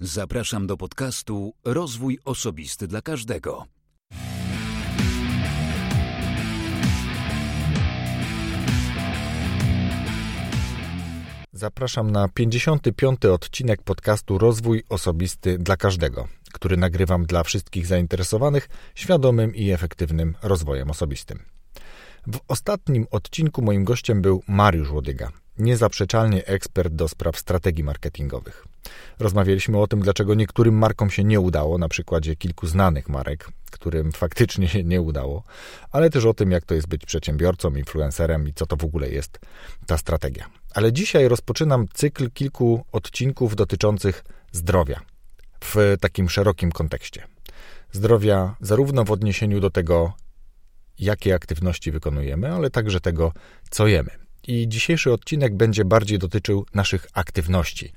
Zapraszam do podcastu Rozwój Osobisty dla Każdego. Zapraszam na 55. odcinek podcastu Rozwój Osobisty dla Każdego, który nagrywam dla wszystkich zainteresowanych świadomym i efektywnym rozwojem osobistym. W ostatnim odcinku moim gościem był Mariusz Łodyga, niezaprzeczalnie ekspert do spraw strategii marketingowych. Rozmawialiśmy o tym, dlaczego niektórym markom się nie udało, na przykładzie kilku znanych marek, którym faktycznie się nie udało, ale też o tym, jak to jest być przedsiębiorcą, influencerem i co to w ogóle jest ta strategia. Ale dzisiaj rozpoczynam cykl kilku odcinków dotyczących zdrowia w takim szerokim kontekście. Zdrowia zarówno w odniesieniu do tego, jakie aktywności wykonujemy, ale także tego, co jemy. I dzisiejszy odcinek będzie bardziej dotyczył naszych aktywności.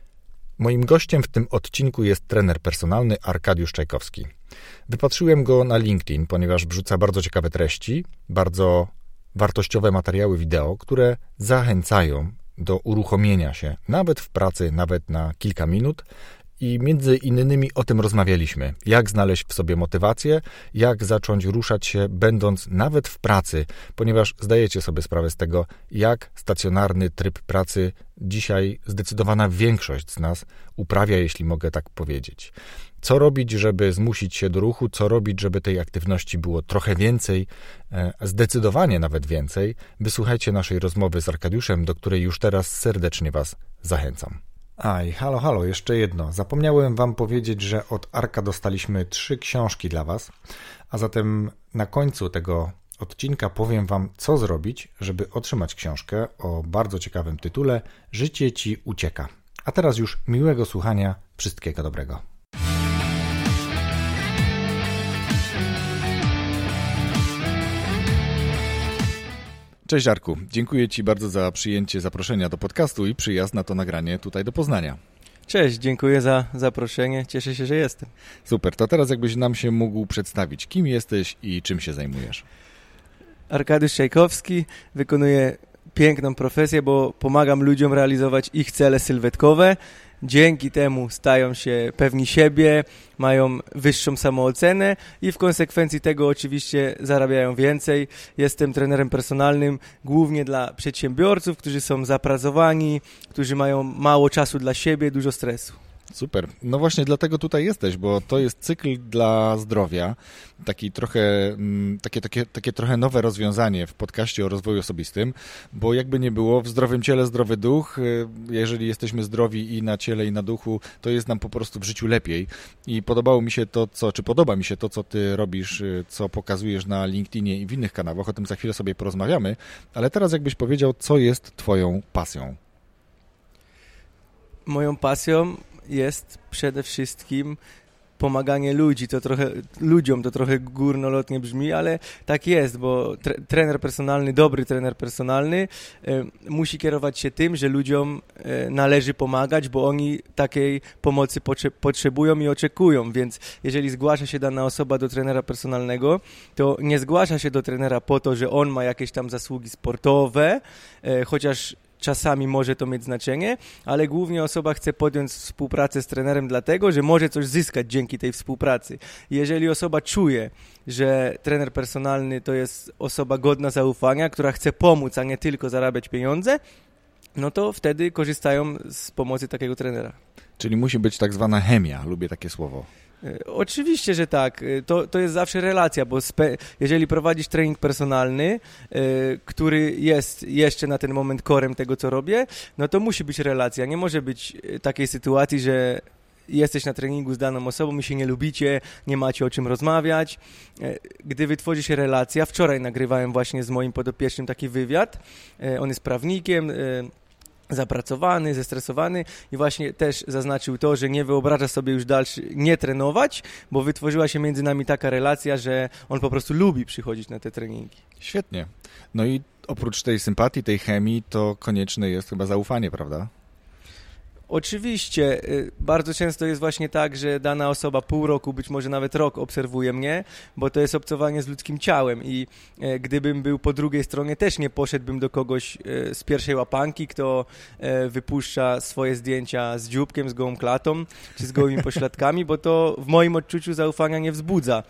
Moim gościem w tym odcinku jest trener personalny Arkadiusz Czajkowski. Wypatrzyłem go na LinkedIn, ponieważ wrzuca bardzo ciekawe treści, bardzo wartościowe materiały wideo, które zachęcają do uruchomienia się, nawet w pracy, nawet na kilka minut, i między innymi o tym rozmawialiśmy. Jak znaleźć w sobie motywację, jak zacząć ruszać się, będąc nawet w pracy, ponieważ zdajecie sobie sprawę z tego, jak stacjonarny tryb pracy dzisiaj zdecydowana większość z nas uprawia, jeśli mogę tak powiedzieć. Co robić, żeby zmusić się do ruchu, co robić, żeby tej aktywności było trochę więcej, e, zdecydowanie nawet więcej, wysłuchajcie naszej rozmowy z Arkadiuszem, do której już teraz serdecznie Was zachęcam. Aj, halo, halo, jeszcze jedno. Zapomniałem Wam powiedzieć, że od Arka dostaliśmy trzy książki dla Was, a zatem na końcu tego odcinka powiem Wam, co zrobić, żeby otrzymać książkę o bardzo ciekawym tytule Życie Ci ucieka. A teraz już miłego słuchania, wszystkiego dobrego. Cześć Arku, dziękuję Ci bardzo za przyjęcie zaproszenia do podcastu i przyjazd na to nagranie tutaj do Poznania. Cześć, dziękuję za zaproszenie, cieszę się, że jestem. Super, to teraz jakbyś nam się mógł przedstawić, kim jesteś i czym się zajmujesz? Arkadiusz Czajkowski, wykonuję piękną profesję, bo pomagam ludziom realizować ich cele sylwetkowe dzięki temu stają się pewni siebie, mają wyższą samoocenę i w konsekwencji tego oczywiście zarabiają więcej. Jestem trenerem personalnym głównie dla przedsiębiorców, którzy są zapracowani, którzy mają mało czasu dla siebie, dużo stresu. Super. No właśnie dlatego tutaj jesteś, bo to jest cykl dla zdrowia. Taki trochę, mm, takie, takie, takie trochę nowe rozwiązanie w podcaście o rozwoju osobistym, bo jakby nie było, w zdrowym ciele zdrowy duch. Y, jeżeli jesteśmy zdrowi i na ciele, i na duchu, to jest nam po prostu w życiu lepiej. I podobało mi się to, co, czy podoba mi się to, co ty robisz, y, co pokazujesz na LinkedInie i w innych kanałach. O tym za chwilę sobie porozmawiamy. Ale teraz jakbyś powiedział, co jest twoją pasją? Moją pasją jest przede wszystkim pomaganie ludzi, to trochę, ludziom to trochę górnolotnie brzmi, ale tak jest, bo tre, trener personalny, dobry trener personalny e, musi kierować się tym, że ludziom e, należy pomagać, bo oni takiej pomocy potrze potrzebują i oczekują, więc jeżeli zgłasza się dana osoba do trenera personalnego, to nie zgłasza się do trenera po to, że on ma jakieś tam zasługi sportowe, e, chociaż czasami może to mieć znaczenie, ale głównie osoba chce podjąć współpracę z trenerem dlatego, że może coś zyskać dzięki tej współpracy. Jeżeli osoba czuje, że trener personalny to jest osoba godna zaufania, która chce pomóc, a nie tylko zarabiać pieniądze, no to wtedy korzystają z pomocy takiego trenera. Czyli musi być tak zwana chemia, lubię takie słowo. E, oczywiście, że tak. E, to, to jest zawsze relacja, bo jeżeli prowadzisz trening personalny, e, który jest jeszcze na ten moment korem tego, co robię, no to musi być relacja. Nie może być takiej sytuacji, że jesteś na treningu z daną osobą i się nie lubicie, nie macie o czym rozmawiać. Gdy wytworzy się relacja, wczoraj nagrywałem właśnie z moim podopiecznym taki wywiad, on jest prawnikiem, zapracowany, zestresowany i właśnie też zaznaczył to, że nie wyobraża sobie już dalszy, nie trenować, bo wytworzyła się między nami taka relacja, że on po prostu lubi przychodzić na te treningi. Świetnie. No i oprócz tej sympatii, tej chemii, to konieczne jest chyba zaufanie, prawda? Oczywiście, y, bardzo często jest właśnie tak, że dana osoba pół roku, być może nawet rok obserwuje mnie, bo to jest obcowanie z ludzkim ciałem i e, gdybym był po drugiej stronie, też nie poszedłbym do kogoś e, z pierwszej łapanki, kto e, wypuszcza swoje zdjęcia z dzióbkiem, z gołą klatą czy z gołymi pośladkami, bo to w moim odczuciu zaufania nie wzbudza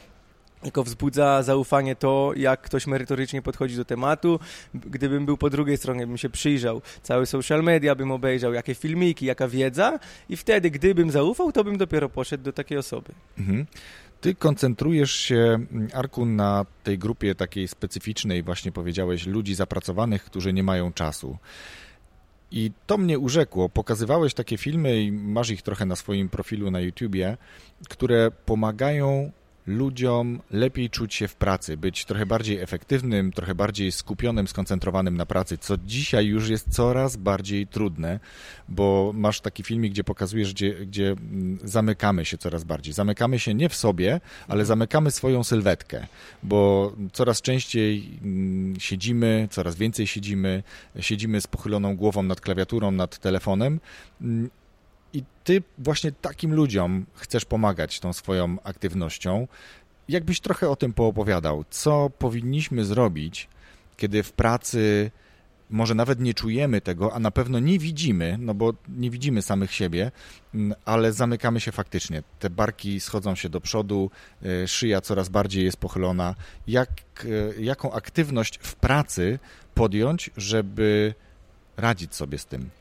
tylko wzbudza zaufanie to, jak ktoś merytorycznie podchodzi do tematu. Gdybym był po drugiej stronie, bym się przyjrzał, cały social media bym obejrzał, jakie filmiki, jaka wiedza i wtedy, gdybym zaufał, to bym dopiero poszedł do takiej osoby. Mhm. Ty koncentrujesz się, Arku, na tej grupie takiej specyficznej, właśnie powiedziałeś, ludzi zapracowanych, którzy nie mają czasu. I to mnie urzekło. Pokazywałeś takie filmy i masz ich trochę na swoim profilu na YouTubie, które pomagają ludziom lepiej czuć się w pracy, być trochę bardziej efektywnym, trochę bardziej skupionym, skoncentrowanym na pracy, co dzisiaj już jest coraz bardziej trudne, bo masz taki filmik, gdzie pokazujesz, gdzie, gdzie mm, zamykamy się coraz bardziej. Zamykamy się nie w sobie, ale zamykamy swoją sylwetkę, bo coraz częściej mm, siedzimy, coraz więcej siedzimy, siedzimy z pochyloną głową nad klawiaturą, nad telefonem mm, i ty właśnie takim ludziom chcesz pomagać tą swoją aktywnością. Jakbyś trochę o tym poopowiadał, co powinniśmy zrobić, kiedy w pracy może nawet nie czujemy tego, a na pewno nie widzimy, no bo nie widzimy samych siebie, mm, ale zamykamy się faktycznie. Te barki schodzą się do przodu, e, szyja coraz bardziej jest pochylona. Jak, e, jaką aktywność w pracy podjąć, żeby radzić sobie z tym?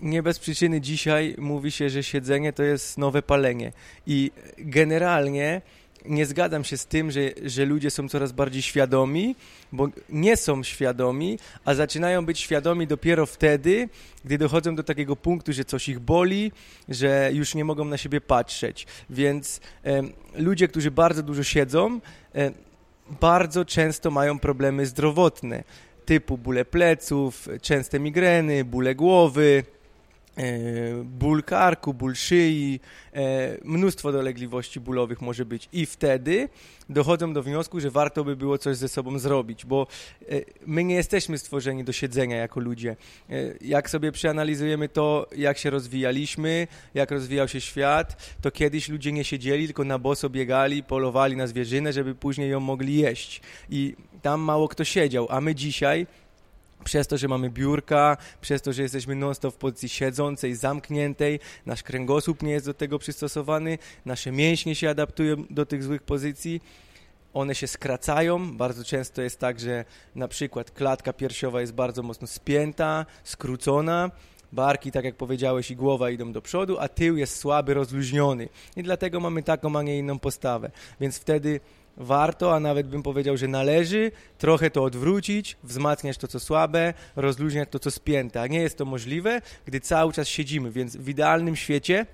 Nie bez przyczyny dzisiaj mówi się, że siedzenie to jest nowe palenie. I generalnie nie zgadzam się z tym, że, że ludzie są coraz bardziej świadomi, bo nie są świadomi, a zaczynają być świadomi dopiero wtedy, gdy dochodzą do takiego punktu, że coś ich boli, że już nie mogą na siebie patrzeć. Więc e, ludzie, którzy bardzo dużo siedzą, e, bardzo często mają problemy zdrowotne, typu bóle pleców, częste migreny, bóle głowy, ból karku, ból szyi, e, mnóstwo dolegliwości bólowych może być i wtedy dochodzą do wniosku, że warto by było coś ze sobą zrobić, bo e, my nie jesteśmy stworzeni do siedzenia jako ludzie. Jak sobie przeanalizujemy to, jak się rozwijaliśmy, jak rozwijał się świat, to kiedyś ludzie nie siedzieli, tylko na boso biegali, polowali na zwierzynę, żeby później ją mogli jeść i tam mało kto siedział, a my dzisiaj przez to, że mamy biurka, przez to, że jesteśmy non-stop w pozycji siedzącej, zamkniętej, nasz kręgosłup nie jest do tego przystosowany, nasze mięśnie się adaptują do tych złych pozycji, one się skracają. Bardzo często jest tak, że na przykład klatka piersiowa jest bardzo mocno spięta, skrócona, barki, tak jak powiedziałeś, i głowa idą do przodu, a tył jest słaby, rozluźniony. I dlatego mamy taką, a nie inną postawę. Więc wtedy warto, a nawet bym powiedział, że należy trochę to odwrócić, wzmacniać to, co słabe, rozluźniać to, co spięte. A nie jest to możliwe, gdy cały czas siedzimy, więc w idealnym świecie,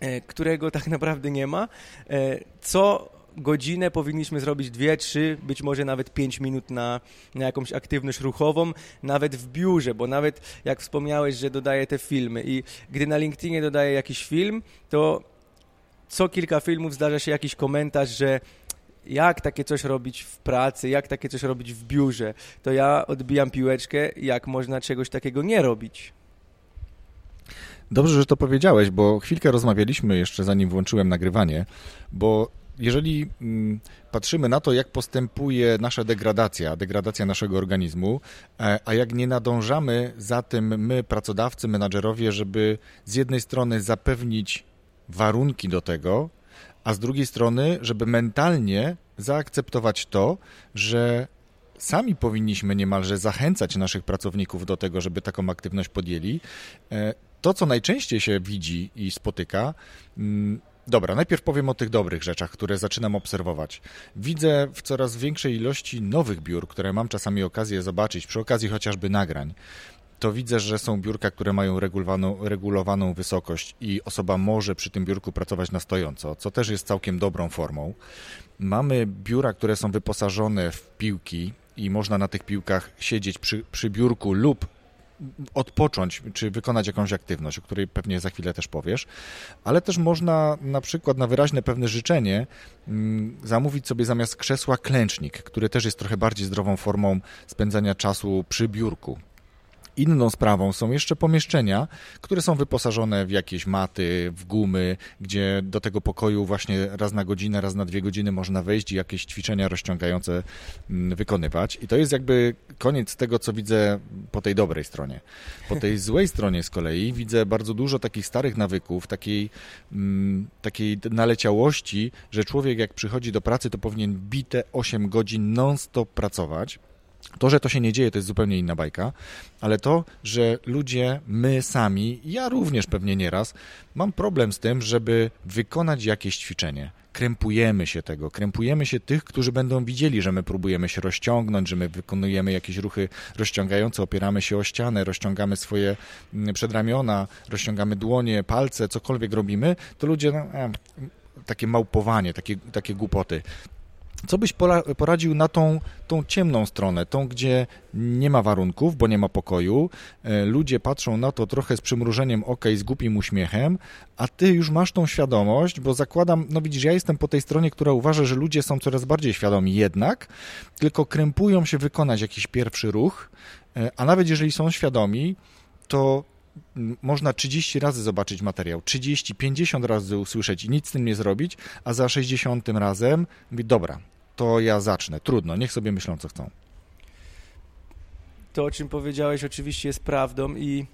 e, którego tak naprawdę nie ma, e, co godzinę powinniśmy zrobić dwie, trzy, być może nawet pięć minut na, na jakąś aktywność ruchową, nawet w biurze, bo nawet jak wspomniałeś, że dodaję te filmy i gdy na LinkedInie dodaję jakiś film, to co kilka filmów zdarza się jakiś komentarz, że jak takie coś robić w pracy, jak takie coś robić w biurze, to ja odbijam piłeczkę, jak można czegoś takiego nie robić. Dobrze, że to powiedziałeś, bo chwilkę rozmawialiśmy jeszcze zanim włączyłem nagrywanie, bo jeżeli mm, patrzymy na to, jak postępuje nasza degradacja, degradacja naszego organizmu, e, a jak nie nadążamy za tym my, pracodawcy, menadżerowie, żeby z jednej strony zapewnić warunki do tego, a z drugiej strony, żeby mentalnie zaakceptować to, że sami powinniśmy niemalże zachęcać naszych pracowników do tego, żeby taką aktywność podjęli. E, to, co najczęściej się widzi i spotyka, mm, Dobra, najpierw powiem o tych dobrych rzeczach, które zaczynam obserwować. Widzę w coraz większej ilości nowych biur, które mam czasami okazję zobaczyć, przy okazji chociażby nagrań to widzę, że są biurka, które mają regulowaną, regulowaną wysokość i osoba może przy tym biurku pracować na stojąco, co też jest całkiem dobrą formą. Mamy biura, które są wyposażone w piłki i można na tych piłkach siedzieć przy, przy biurku lub odpocząć, czy wykonać jakąś aktywność, o której pewnie za chwilę też powiesz, ale też można na przykład na wyraźne pewne życzenie mm, zamówić sobie zamiast krzesła klęcznik, który też jest trochę bardziej zdrową formą spędzania czasu przy biurku. Inną sprawą są jeszcze pomieszczenia, które są wyposażone w jakieś maty, w gumy, gdzie do tego pokoju właśnie raz na godzinę, raz na dwie godziny można wejść i jakieś ćwiczenia rozciągające mm, wykonywać. I to jest jakby koniec tego, co widzę po tej dobrej stronie. Po tej złej stronie z kolei widzę bardzo dużo takich starych nawyków, takiej, mm, takiej naleciałości, że człowiek jak przychodzi do pracy, to powinien bite 8 godzin non-stop pracować to, że to się nie dzieje, to jest zupełnie inna bajka, ale to, że ludzie, my sami, ja również pewnie nieraz, mam problem z tym, żeby wykonać jakieś ćwiczenie. Krępujemy się tego, krępujemy się tych, którzy będą widzieli, że my próbujemy się rozciągnąć, że my wykonujemy jakieś ruchy rozciągające, opieramy się o ścianę, rozciągamy swoje mm, przedramiona, rozciągamy dłonie, palce, cokolwiek robimy, to ludzie, no, takie małpowanie, takie, takie głupoty. Co byś poradził na tą, tą ciemną stronę, tą, gdzie nie ma warunków, bo nie ma pokoju, e, ludzie patrzą na to trochę z przymrużeniem oka i z głupim uśmiechem, a ty już masz tą świadomość, bo zakładam, no widzisz, ja jestem po tej stronie, która uważa, że ludzie są coraz bardziej świadomi jednak, tylko krępują się wykonać jakiś pierwszy ruch, e, a nawet jeżeli są świadomi, to można 30 razy zobaczyć materiał, 30, 50 razy usłyszeć i nic z tym nie zrobić, a za 60 razem mówi, dobra, to ja zacznę, trudno, niech sobie myślą, co chcą. To, o czym powiedziałeś, oczywiście jest prawdą i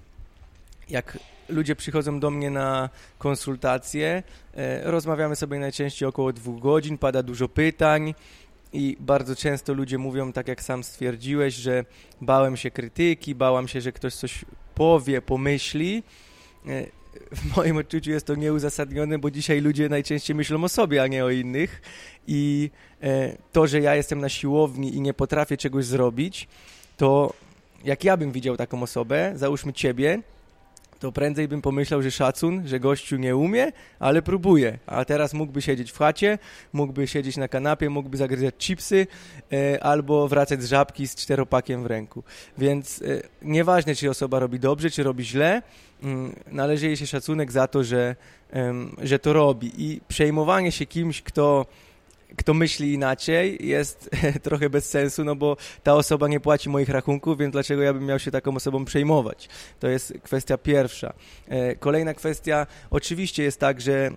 jak ludzie przychodzą do mnie na konsultacje, e, rozmawiamy sobie najczęściej około dwóch godzin, pada dużo pytań, i bardzo często ludzie mówią, tak jak sam stwierdziłeś, że bałem się krytyki, bałam się, że ktoś coś powie, pomyśli. E, w moim odczuciu jest to nieuzasadnione, bo dzisiaj ludzie najczęściej myślą o sobie, a nie o innych. I e, to, że ja jestem na siłowni i nie potrafię czegoś zrobić, to jak ja bym widział taką osobę, załóżmy ciebie, to prędzej bym pomyślał, że szacun, że gościu nie umie, ale próbuje. A teraz mógłby siedzieć w chacie, mógłby siedzieć na kanapie, mógłby zagryzać chipsy e, albo wracać z żabki z czteropakiem w ręku. Więc e, nieważne, czy osoba robi dobrze, czy robi źle, mm, należy jej się szacunek za to, że, że to robi. I przejmowanie się kimś, kto kto myśli inaczej, jest trochę bez sensu, no bo ta osoba nie płaci moich rachunków, więc dlaczego ja bym miał się taką osobą przejmować? To jest kwestia pierwsza. E, kolejna kwestia, oczywiście jest tak, że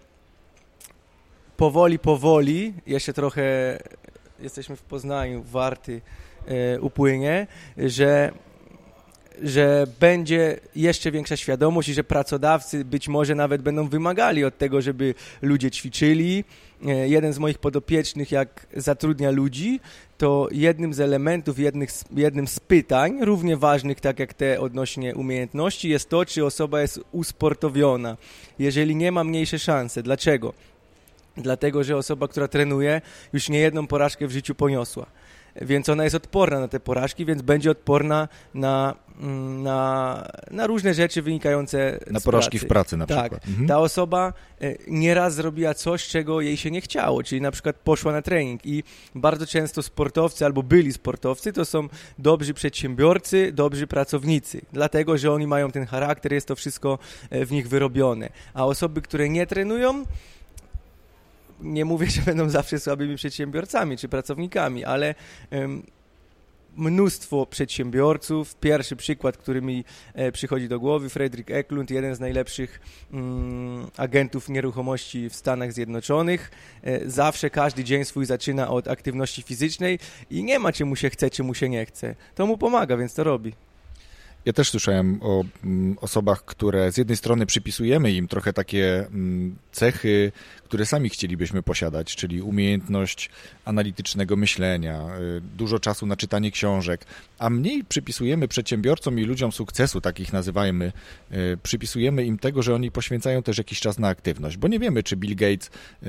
powoli, powoli, jeszcze trochę jesteśmy w Poznaniu, warty e, upłynie, że że będzie jeszcze większa świadomość i że pracodawcy być może nawet będą wymagali od tego, żeby ludzie ćwiczyli. E, jeden z moich podopiecznych, jak zatrudnia ludzi, to jednym z elementów, jednych, jednym z pytań, równie ważnych tak jak te odnośnie umiejętności, jest to, czy osoba jest usportowiona. Jeżeli nie ma mniejsze szanse. Dlaczego? Dlatego, że osoba, która trenuje, już nie jedną porażkę w życiu poniosła więc ona jest odporna na te porażki, więc będzie odporna na, mm, na, na różne rzeczy wynikające na z porażki pracy. w pracy na tak. przykład. Mhm. Ta osoba e, nieraz zrobiła coś, czego jej się nie chciało, czyli na przykład poszła na trening i bardzo często sportowcy albo byli sportowcy to są dobrzy przedsiębiorcy, dobrzy pracownicy, dlatego, że oni mają ten charakter, jest to wszystko e, w nich wyrobione, a osoby, które nie trenują, nie mówię, że będą zawsze słabymi przedsiębiorcami czy pracownikami, ale mnóstwo przedsiębiorców. Pierwszy przykład, który mi e, przychodzi do głowy, Fredrik Eklund, jeden z najlepszych mm, agentów nieruchomości w Stanach Zjednoczonych. E, zawsze każdy dzień swój zaczyna od aktywności fizycznej i nie ma, czy mu się chce, czy mu się nie chce. To mu pomaga, więc to robi. Ja też słyszałem o mm, osobach, które z jednej strony przypisujemy im trochę takie mm, cechy, które sami chcielibyśmy posiadać, czyli umiejętność analitycznego myślenia, y, dużo czasu na czytanie książek, a mniej przypisujemy przedsiębiorcom i ludziom sukcesu, takich nazywajmy, y, przypisujemy im tego, że oni poświęcają też jakiś czas na aktywność, bo nie wiemy, czy Bill Gates, y,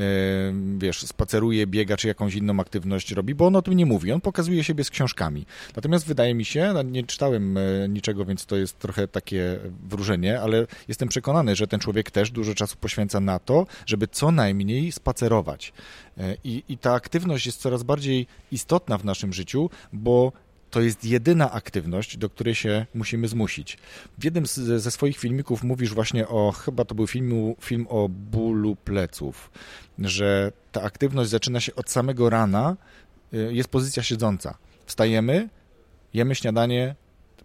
wiesz, spaceruje, biega, czy jakąś inną aktywność robi, bo on o tym nie mówi, on pokazuje siebie z książkami. Natomiast wydaje mi się, no, nie czytałem niczego, więc to jest trochę takie wróżenie, ale jestem przekonany, że ten człowiek też dużo czasu poświęca na to, żeby co najmniej spacerować. E, I, I ta aktywność jest coraz bardziej istotna w naszym życiu, bo to jest jedyna aktywność, do której się musimy zmusić. W jednym z, ze swoich filmików mówisz właśnie o, chyba to był film, film o bólu pleców, że ta aktywność zaczyna się od samego rana, e, jest pozycja siedząca. Wstajemy, jemy śniadanie,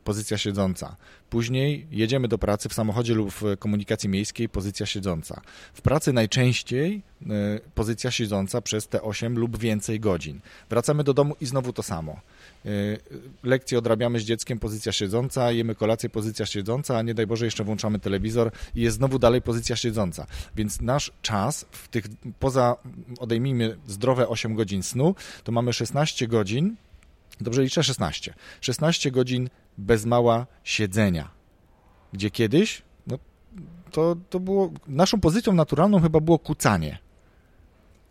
pozycja siedząca. Później jedziemy do pracy w samochodzie lub w komunikacji miejskiej, pozycja siedząca. W pracy najczęściej y, pozycja siedząca przez te 8 lub więcej godzin. Wracamy do domu i znowu to samo. Y, lekcje odrabiamy z dzieckiem, pozycja siedząca, jemy kolację, pozycja siedząca, a nie daj Boże jeszcze włączamy telewizor i jest znowu dalej pozycja siedząca. Więc nasz czas w tych, poza odejmijmy zdrowe 8 godzin snu, to mamy 16 godzin, dobrze liczę 16, 16 godzin bez mała siedzenia, gdzie kiedyś no, to, to było, naszą pozycją naturalną chyba było kucanie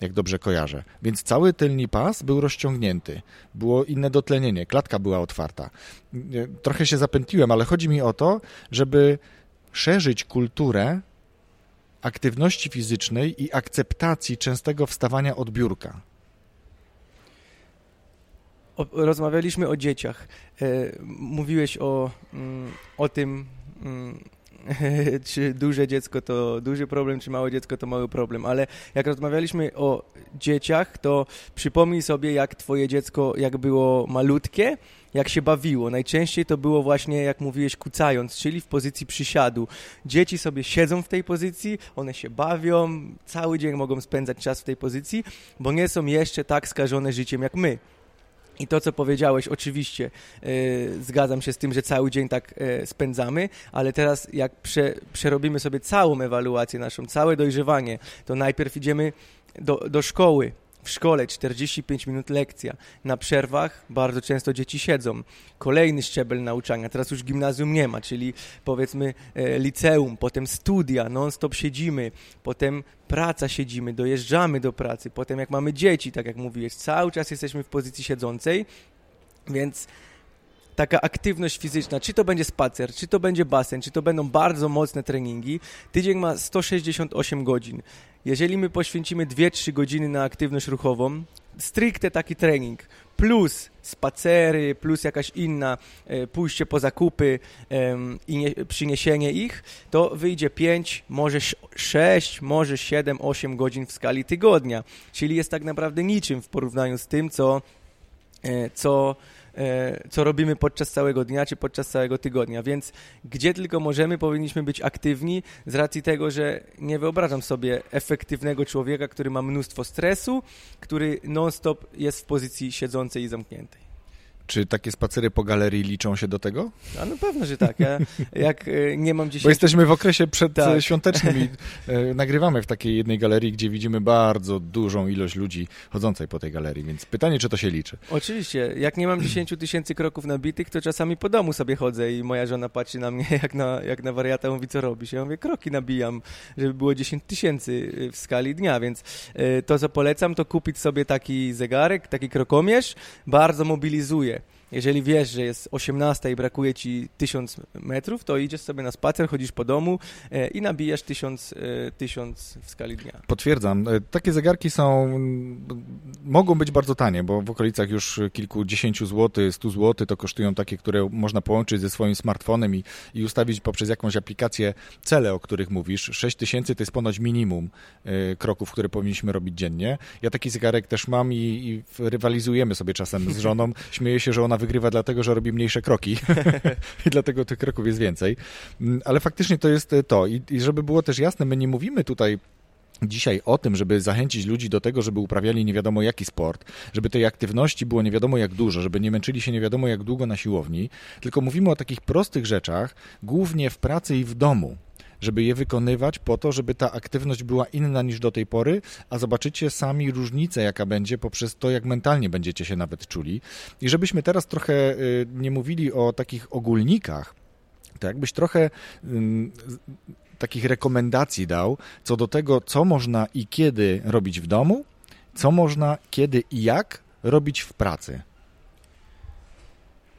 jak dobrze kojarzę. Więc cały tylny pas był rozciągnięty. Było inne dotlenienie, klatka była otwarta. Trochę się zapętliłem, ale chodzi mi o to, żeby szerzyć kulturę aktywności fizycznej i akceptacji częstego wstawania od biurka. O, rozmawialiśmy o dzieciach. E, mówiłeś o, mm, o tym, mm, czy duże dziecko to duży problem, czy małe dziecko to mały problem, ale jak rozmawialiśmy o dzieciach, to przypomnij sobie, jak twoje dziecko, jak było malutkie, jak się bawiło. Najczęściej to było właśnie, jak mówiłeś, kucając, czyli w pozycji przysiadu. Dzieci sobie siedzą w tej pozycji, one się bawią, cały dzień mogą spędzać czas w tej pozycji, bo nie są jeszcze tak skażone życiem jak my. I to, co powiedziałeś, oczywiście yy, zgadzam się z tym, że cały dzień tak yy, spędzamy, ale teraz jak prze, przerobimy sobie całą ewaluację naszą, całe dojrzewanie, to najpierw idziemy do, do szkoły, w szkole 45 minut lekcja. Na przerwach bardzo często dzieci siedzą. Kolejny szczebel nauczania. Teraz już gimnazjum nie ma, czyli powiedzmy e, liceum, potem studia, non-stop siedzimy, potem praca siedzimy, dojeżdżamy do pracy, potem jak mamy dzieci, tak jak mówiłeś, cały czas jesteśmy w pozycji siedzącej, więc taka aktywność fizyczna, czy to będzie spacer, czy to będzie basen, czy to będą bardzo mocne treningi, tydzień ma 168 godzin. Jeżeli my poświęcimy 2-3 godziny na aktywność ruchową, stricte taki trening, plus spacery, plus jakaś inna, e, pójście po zakupy e, i nie, przyniesienie ich, to wyjdzie 5, może 6, może 7, 8 godzin w skali tygodnia. Czyli jest tak naprawdę niczym w porównaniu z tym, co, e, co co robimy podczas całego dnia czy podczas całego tygodnia. Więc gdzie tylko możemy, powinniśmy być aktywni z racji tego, że nie wyobrażam sobie efektywnego człowieka, który ma mnóstwo stresu, który non-stop jest w pozycji siedzącej i zamkniętej. Czy takie spacery po galerii liczą się do tego? A no pewno, że tak. Ja, jak e, nie mam dzisiaj... Bo jesteśmy w okresie przedświątecznym tak. i e, nagrywamy w takiej jednej galerii, gdzie widzimy bardzo dużą ilość ludzi chodzącej po tej galerii, więc pytanie, czy to się liczy? Oczywiście. Jak nie mam 10 tysięcy kroków nabitych, to czasami po domu sobie chodzę i moja żona patrzy na mnie jak na, jak na wariata, mówi, co robisz? Ja mówię, kroki nabijam, żeby było 10 tysięcy w skali dnia, więc e, to, co polecam, to kupić sobie taki zegarek, taki krokomierz, bardzo mobilizuje jeżeli wiesz, że jest 18 i brakuje ci 1000 metrów, to idziesz sobie na spacer, chodzisz po domu e, i nabijasz 1000, 1000 e, w skali dnia. Potwierdzam. E, takie zegarki są, mogą być bardzo tanie, bo w okolicach już kilkudziesięciu złotych, stu złotych to kosztują takie, które można połączyć ze swoim smartfonem i, i ustawić poprzez jakąś aplikację cele, o których mówisz. 6 tysięcy to jest ponoć minimum kroków, które powinniśmy robić dziennie. Ja taki zegarek też mam i, i rywalizujemy sobie czasem z żoną. Śmieję się, że ona wygrywa dlatego, że robi mniejsze kroki i dlatego tych kroków jest więcej. Mm, ale faktycznie to jest e, to. I, I żeby było też jasne, my nie mówimy tutaj dzisiaj o tym, żeby zachęcić ludzi do tego, żeby uprawiali nie wiadomo jaki sport, żeby tej aktywności było nie wiadomo jak dużo, żeby nie męczyli się nie wiadomo jak długo na siłowni, tylko mówimy o takich prostych rzeczach, głównie w pracy i w domu żeby je wykonywać po to, żeby ta aktywność była inna niż do tej pory, a zobaczycie sami różnicę, jaka będzie poprzez to, jak mentalnie będziecie się nawet czuli. I żebyśmy teraz trochę y, nie mówili o takich ogólnikach, to jakbyś trochę takich rekomendacji dał co do tego, co można i kiedy robić w domu, co można kiedy i jak robić w pracy.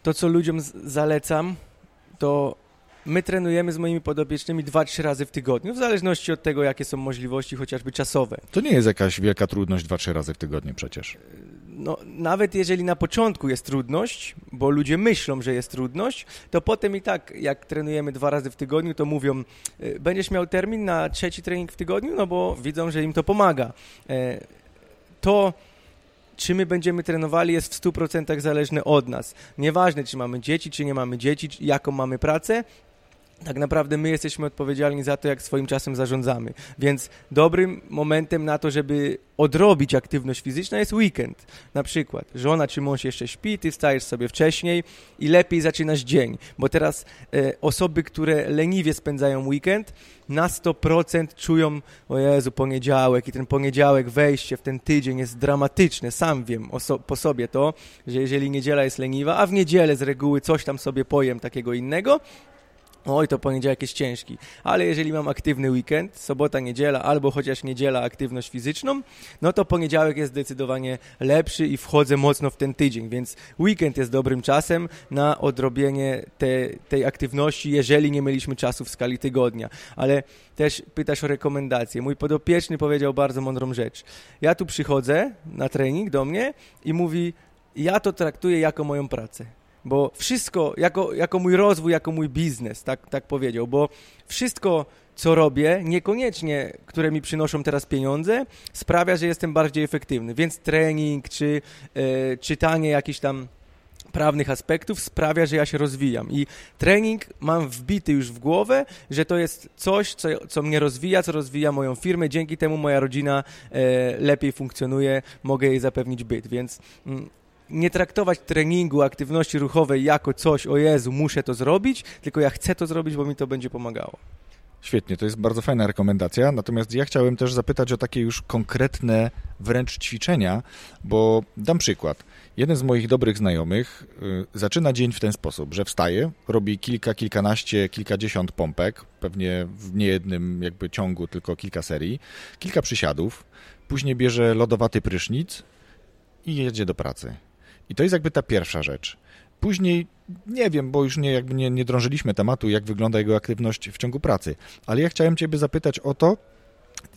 To, co ludziom zalecam, to my trenujemy z moimi podopiecznymi 2-3 razy w tygodniu, w zależności od tego, jakie są możliwości chociażby czasowe. To nie jest jakaś wielka trudność 2-3 razy w tygodniu przecież. No, nawet jeżeli na początku jest trudność, bo ludzie myślą, że jest trudność, to potem i tak, jak trenujemy dwa razy w tygodniu, to mówią, e, będziesz miał termin na trzeci trening w tygodniu, no bo widzą, że im to pomaga. E, to czy my będziemy trenowali, jest w 100% zależne od nas. Nieważne, czy mamy dzieci, czy nie mamy dzieci, jaką mamy pracę, tak naprawdę my jesteśmy odpowiedzialni za to, jak swoim czasem zarządzamy. Więc dobrym momentem na to, żeby odrobić aktywność fizyczną jest weekend. Na przykład żona czy mąż jeszcze śpi, ty wstajesz sobie wcześniej i lepiej zaczynasz dzień. Bo teraz e, osoby, które leniwie spędzają weekend, na 100% czują, o Jezu, poniedziałek i ten poniedziałek, wejście w ten tydzień jest dramatyczne. Sam wiem so po sobie to, że jeżeli niedziela jest leniwa, a w niedzielę z reguły coś tam sobie pojem takiego innego, Oj, to poniedziałek jest ciężki. Ale jeżeli mam aktywny weekend, sobota, niedziela, albo chociaż niedziela aktywność fizyczną, no to poniedziałek jest zdecydowanie lepszy i wchodzę mocno w ten tydzień, więc weekend jest dobrym czasem na odrobienie te, tej aktywności, jeżeli nie mieliśmy czasu w skali tygodnia. Ale też pytasz o rekomendacje. Mój podopieczny powiedział bardzo mądrą rzecz. Ja tu przychodzę na trening do mnie i mówi, ja to traktuję jako moją pracę bo wszystko, jako, jako mój rozwój, jako mój biznes, tak, tak powiedział, bo wszystko, co robię, niekoniecznie, które mi przynoszą teraz pieniądze, sprawia, że jestem bardziej efektywny, więc trening, czy e, czytanie jakichś tam prawnych aspektów sprawia, że ja się rozwijam. I trening mam wbity już w głowę, że to jest coś, co, co mnie rozwija, co rozwija moją firmę. Dzięki temu moja rodzina e, lepiej funkcjonuje, mogę jej zapewnić byt. Więc mm, nie traktować treningu, aktywności ruchowej jako coś, o Jezu, muszę to zrobić, tylko ja chcę to zrobić, bo mi to będzie pomagało. Świetnie, to jest bardzo fajna rekomendacja. Natomiast ja chciałem też zapytać o takie już konkretne wręcz ćwiczenia, bo dam przykład. Jeden z moich dobrych znajomych y, zaczyna dzień w ten sposób, że wstaje, robi kilka, kilkanaście, kilkadziesiąt pompek, pewnie w niejednym jakby ciągu, tylko kilka serii, kilka przysiadów, później bierze lodowaty prysznic i jedzie do pracy. I to jest jakby ta pierwsza rzecz. Później nie wiem, bo już nie, jakby nie, nie drążyliśmy tematu, jak wygląda jego aktywność w ciągu pracy, ale ja chciałem Ciebie zapytać o to,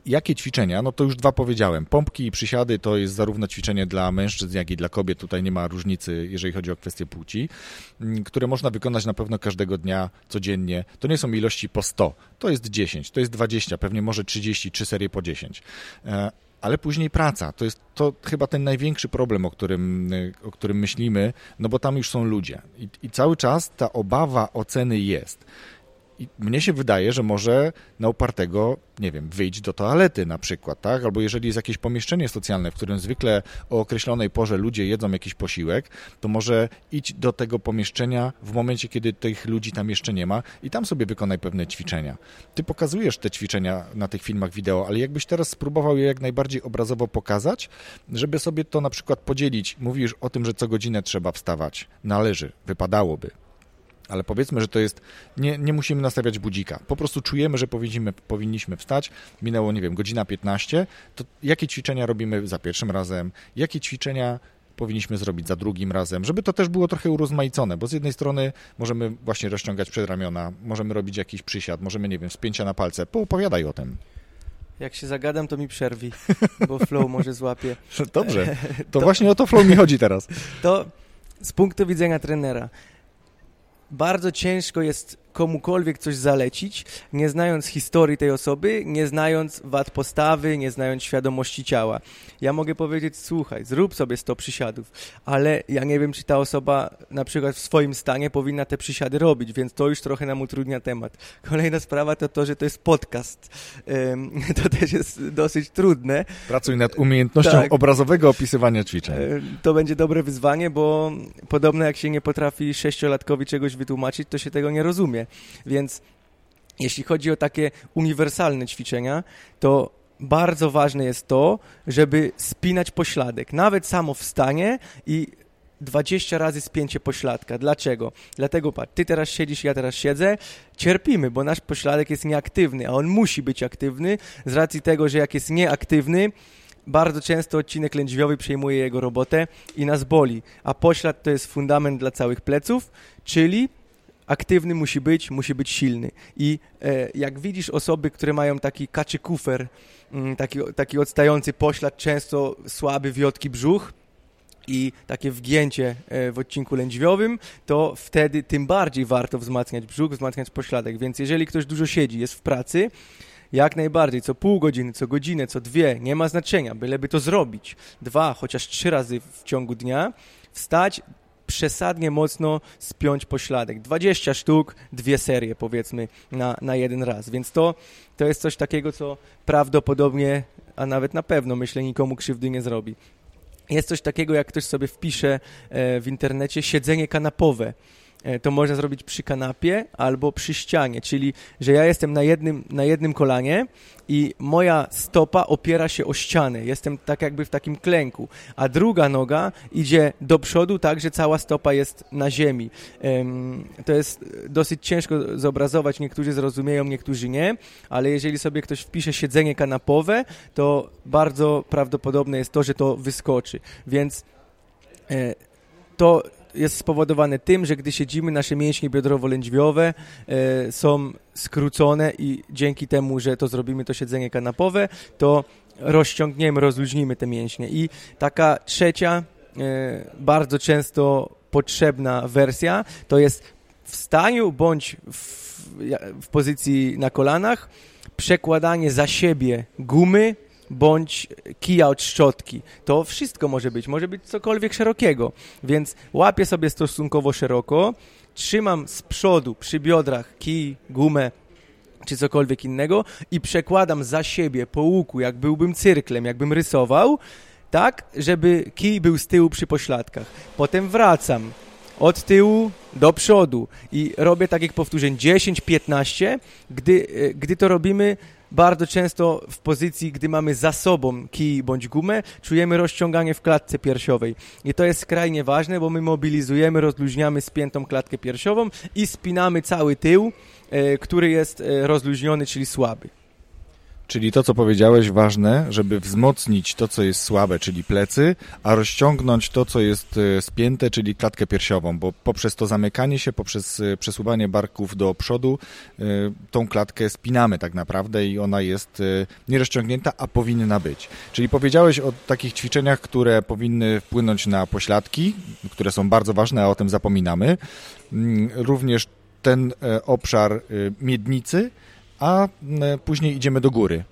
jakie ćwiczenia, no to już dwa powiedziałem. Pompki i przysiady to jest zarówno ćwiczenie dla mężczyzn, jak i dla kobiet. Tutaj nie ma różnicy, jeżeli chodzi o kwestię płci, mm, które można wykonać na pewno każdego dnia, codziennie. To nie są ilości po 100, to jest 10, to jest 20, pewnie może 30, trzy serie po 10 ale później praca. To jest to chyba ten największy problem, o którym, o którym myślimy, no bo tam już są ludzie. I, I, cały czas ta obawa oceny jest. I mnie się wydaje, że może na upartego, nie wiem, wyjść do toalety na przykład, tak? Albo jeżeli jest jakieś pomieszczenie socjalne, w którym zwykle o określonej porze ludzie jedzą jakiś posiłek, to może idź do tego pomieszczenia w momencie, kiedy tych ludzi tam jeszcze nie ma i tam sobie wykonaj pewne ćwiczenia. Ty pokazujesz te ćwiczenia na tych filmach wideo, ale jakbyś teraz spróbował je jak najbardziej obrazowo pokazać, żeby sobie to na przykład podzielić. Mówisz o tym, że co godzinę trzeba wstawać. Należy, wypadałoby ale powiedzmy, że to jest, nie, nie musimy nastawiać budzika. Po prostu czujemy, że powinniśmy, powinniśmy wstać. Minęło, nie wiem, godzina 15. To jakie ćwiczenia robimy za pierwszym razem? Jakie ćwiczenia powinniśmy zrobić za drugim razem, żeby to też było trochę urozmaicone, bo z jednej strony możemy właśnie rozciągać przedramiona, możemy robić jakiś przysiad, możemy, nie wiem, spięcia na palce. Poopowiadaj o tym. Jak się zagadam, to mi przerwi, bo flow może złapie. Dobrze, to, to właśnie o to flow mi chodzi teraz. To z punktu widzenia trenera, bardzo ciężko jest komukolwiek coś zalecić, nie znając historii tej osoby, nie znając wad postawy, nie znając świadomości ciała. Ja mogę powiedzieć, słuchaj, zrób sobie 100 przysiadów, ale ja nie wiem, czy ta osoba na przykład w swoim stanie powinna te przysiady robić, więc to już trochę nam utrudnia temat. Kolejna sprawa to to, że to jest podcast. To też jest dosyć trudne. Pracuj nad umiejętnością tak. obrazowego opisywania ćwiczeń. To będzie dobre wyzwanie, bo podobno jak się nie potrafi sześciolatkowi czegoś wytłumaczyć, to się tego nie rozumie. Więc jeśli chodzi o takie uniwersalne ćwiczenia, to bardzo ważne jest to, żeby spinać pośladek. Nawet samo wstanie i 20 razy spięcie pośladka. Dlaczego? Dlatego, patrz, ty teraz siedzisz, ja teraz siedzę, cierpimy, bo nasz pośladek jest nieaktywny, a on musi być aktywny z racji tego, że jak jest nieaktywny, bardzo często odcinek lędźwiowy przejmuje jego robotę i nas boli, a poślad to jest fundament dla całych pleców, czyli aktywny musi być, musi być silny. I e, jak widzisz osoby, które mają taki kaczy kufer, mm, taki, taki odstający poślad, często słaby, wiotki brzuch, i takie wgięcie e, w odcinku lędźwiowym, to wtedy tym bardziej warto wzmacniać brzuch, wzmacniać pośladek. Więc jeżeli ktoś dużo siedzi, jest w pracy, Jak najbardziej, co pół godziny, co godzinę, co dwie, nie ma znaczenia, byleby to zrobić. Dwa, chociaż trzy razy w ciągu dnia, wstać, przesadnie mocno spiąć pośladek. 20 sztuk, dwie serie powiedzmy na, na jeden raz. Więc to, to jest coś takiego, co prawdopodobnie, a nawet na pewno myślę, nikomu krzywdy nie zrobi. Jest coś takiego, jak ktoś sobie wpisze e, w internecie siedzenie kanapowe. E, to można zrobić przy kanapie albo przy ścianie, czyli że ja jestem na jednym, na jednym kolanie i moja stopa opiera się o ścianę. Jestem tak jakby w takim klęku, a druga noga idzie do przodu tak, że cała stopa jest na ziemi. To jest dosyć ciężko zobrazować, niektórzy zrozumieją, niektórzy nie, ale jeżeli sobie ktoś wpisze siedzenie kanapowe, to bardzo prawdopodobne jest to, że to wyskoczy. Więc e, to jest spowodowane tym, że gdy siedzimy, nasze mięśnie biodrowo-lędźwiowe e, są skrócone i dzięki temu, że to zrobimy to siedzenie kanapowe, to rozciągniemy, rozluźnimy te mięśnie. I taka trzecia, e, bardzo często potrzebna wersja, to jest w staniu bądź w, w pozycji na kolanach, przekładanie za siebie gumy bądź kija od szczotki. To wszystko może być, może być cokolwiek szerokiego. Więc łapię sobie stosunkowo szeroko, trzymam z przodu przy biodrach kij, gumę czy cokolwiek innego i przekładam za siebie po łuku, jak byłbym cyrklem, jakbym rysował, tak, żeby kij był z tyłu przy pośladkach. Potem wracam od tyłu do przodu i robię takich powtórzeń 10-15. Gdy, e, gdy to robimy bardzo często w pozycji, gdy mamy za sobą kij bądź gumę, czujemy rozciąganie w klatce piersiowej. I to jest skrajnie ważne, bo my mobilizujemy, rozluźniamy spiętą klatkę piersiową i spinamy cały tył, e, który jest e, rozluźniony, czyli słaby. Czyli to, co powiedziałeś, ważne, żeby wzmocnić to, co jest słabe, czyli plecy, a rozciągnąć to, co jest e, spięte, czyli klatkę piersiową, bo poprzez to zamykanie się, poprzez e, przesuwanie barków do przodu, e, tą klatkę spinamy tak naprawdę i ona jest nierozciągnięta, a powinna być. Czyli powiedziałeś o takich ćwiczeniach, które powinny wpłynąć na pośladki, które są bardzo ważne, a o tym zapominamy. Mm, również ten obszar miednicy, a później idziemy do góry.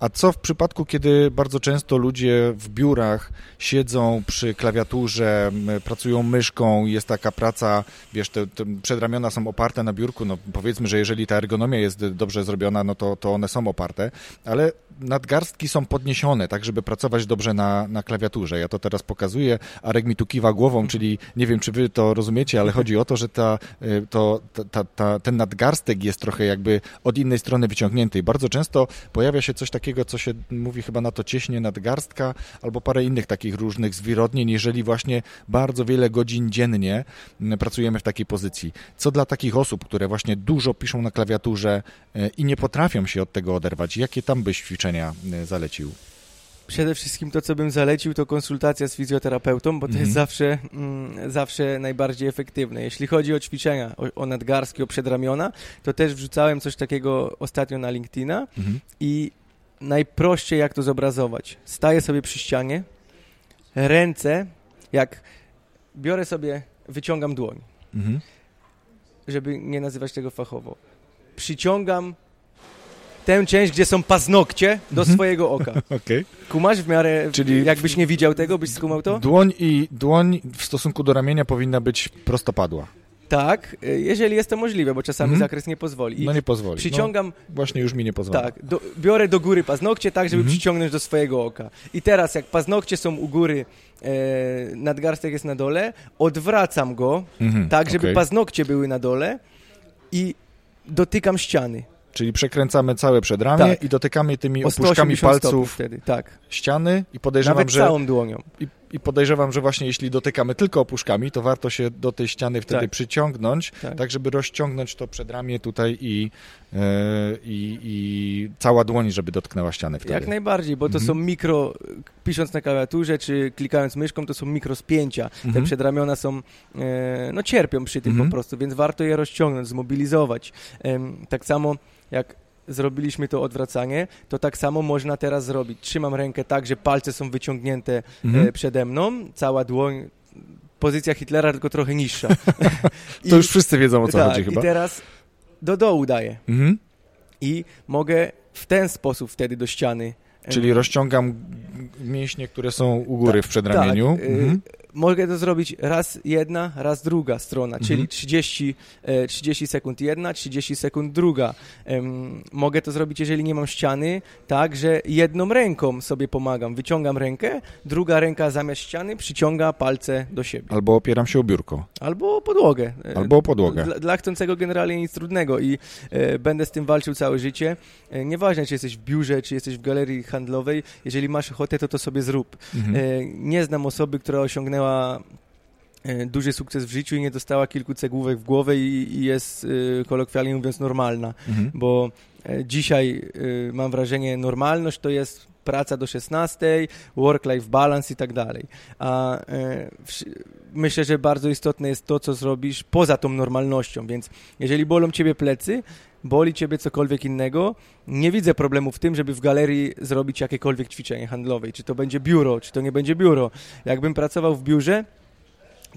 A co w przypadku, kiedy bardzo często ludzie w biurach siedzą przy klawiaturze, pracują myszką, jest taka praca, wiesz, te, te przedramiona są oparte na biurku, no powiedzmy, że jeżeli ta ergonomia jest dobrze zrobiona, no to, to one są oparte, ale nadgarstki są podniesione, tak żeby pracować dobrze na, na klawiaturze. Ja to teraz pokazuję, Arek mi tu kiwa głową, czyli nie wiem, czy wy to rozumiecie, ale chodzi o to, że ta, y, to, ta, ta, ten nadgarstek jest trochę jakby od innej strony wyciągnięty i bardzo często pojawia się coś takiego, co się mówi chyba na to cieśnie nadgarstka albo parę innych takich różnych zwirodnień, jeżeli właśnie bardzo wiele godzin dziennie pracujemy w takiej pozycji. Co dla takich osób, które właśnie dużo piszą na klawiaturze y, i nie potrafią się od tego oderwać, jakie tam byś ćwiczenia y, zalecił? Przede wszystkim to, co bym zalecił, to konsultacja z fizjoterapeutą, bo to jest mhm. zawsze, mm, zawsze najbardziej efektywne. Jeśli chodzi o ćwiczenia, o, o nadgarstki, o przedramiona, to też wrzucałem coś takiego ostatnio na LinkedIna mhm. i najprościej jak to zobrazować. Staję sobie przy ścianie, ręce, jak biorę sobie, wyciągam dłoń, mhm. żeby nie nazywać tego fachowo. Przyciągam tę część, gdzie są paznokcie do mhm. swojego oka. okay. Kumasz w miarę, Czyli jakbyś nie widział tego, byś skumał to? Dłoń i dłoń w stosunku do ramienia powinna być prostopadła. Tak, y, jeżeli jest to możliwe, bo czasami mhm. zakres nie pozwoli. no nie pozwoli. Przyciągam... No, właśnie już mi nie pozwoli. Tak, do, biorę do góry paznokcie tak, żeby mhm. przyciągnąć do swojego oka. I teraz jak paznokcie są u góry, e, nadgarstek jest na dole, odwracam go mhm. tak, żeby okay. paznokcie były na dole i dotykam ściany. Czyli przekręcamy całe przedramię tak. i dotykamy tymi opuszkami palców wtedy, tak. ściany i podejrzewam, Nawet że... całą dłonią. I, I, podejrzewam, że właśnie jeśli dotykamy tylko opuszkami, to warto się do tej ściany wtedy tak. przyciągnąć, tak. tak. żeby rozciągnąć to przedramię tutaj i, yy, i, i, cała dłoń, żeby dotknęła ściany wtedy. Jak najbardziej, bo to mhm. są mikro, pisząc na klawiaturze czy klikając myszką, to są mikro spięcia. Mhm. Te przedramiona są, yy, no cierpią przy tym mhm. po prostu, więc warto je rozciągnąć, zmobilizować. Yy, tak samo jak zrobiliśmy to odwracanie, to tak samo można teraz zrobić. Trzymam rękę tak, że palce są wyciągnięte mhm. E, przede mną, cała dłoń, pozycja Hitlera tylko trochę niższa. to I, już wszyscy wiedzą o co tak, chodzi chyba. I teraz do dołu daję. Mhm. I mogę w ten sposób wtedy do ściany. Czyli rozciągam mięśnie, które są u góry tak, w przedramieniu. Tak, mhm mogę to zrobić raz jedna, raz druga strona, mhm. czyli 30, 30 e, sekund jedna, 30 sekund druga. Mogę to zrobić, jeżeli nie mam ściany, tak, że jedną ręką sobie pomagam. Wyciągam rękę, druga ręka zamiast ściany przyciąga palce do siebie. Albo opieram się o biurko. Albo o podłogę. E, Albo o podłogę. Dla, dla chcącego generalnie nic trudnego i e, będę z tym walczył całe życie. E, nieważne, czy jesteś w biurze, czy jesteś w galerii handlowej, jeżeli masz ochotę, to to sobie zrób. Mhm. E, nie znam osoby, która osiągnęła miała e, duży sukces w życiu i nie dostała kilku cegłówek w głowę i, i jest e, kolokwialnie mówiąc normalna, mhm. bo e, dzisiaj mam wrażenie normalność to jest praca do 16, work-life balance i tak dalej. A myślę, że bardzo istotne jest to, co zrobisz poza tą normalnością, więc jeżeli bolą ciebie plecy, boli ciebie cokolwiek innego, nie widzę problemu w tym, żeby w galerii zrobić jakiekolwiek ćwiczenie handlowe. Czy to będzie biuro, czy to nie będzie biuro. Jakbym pracował w biurze,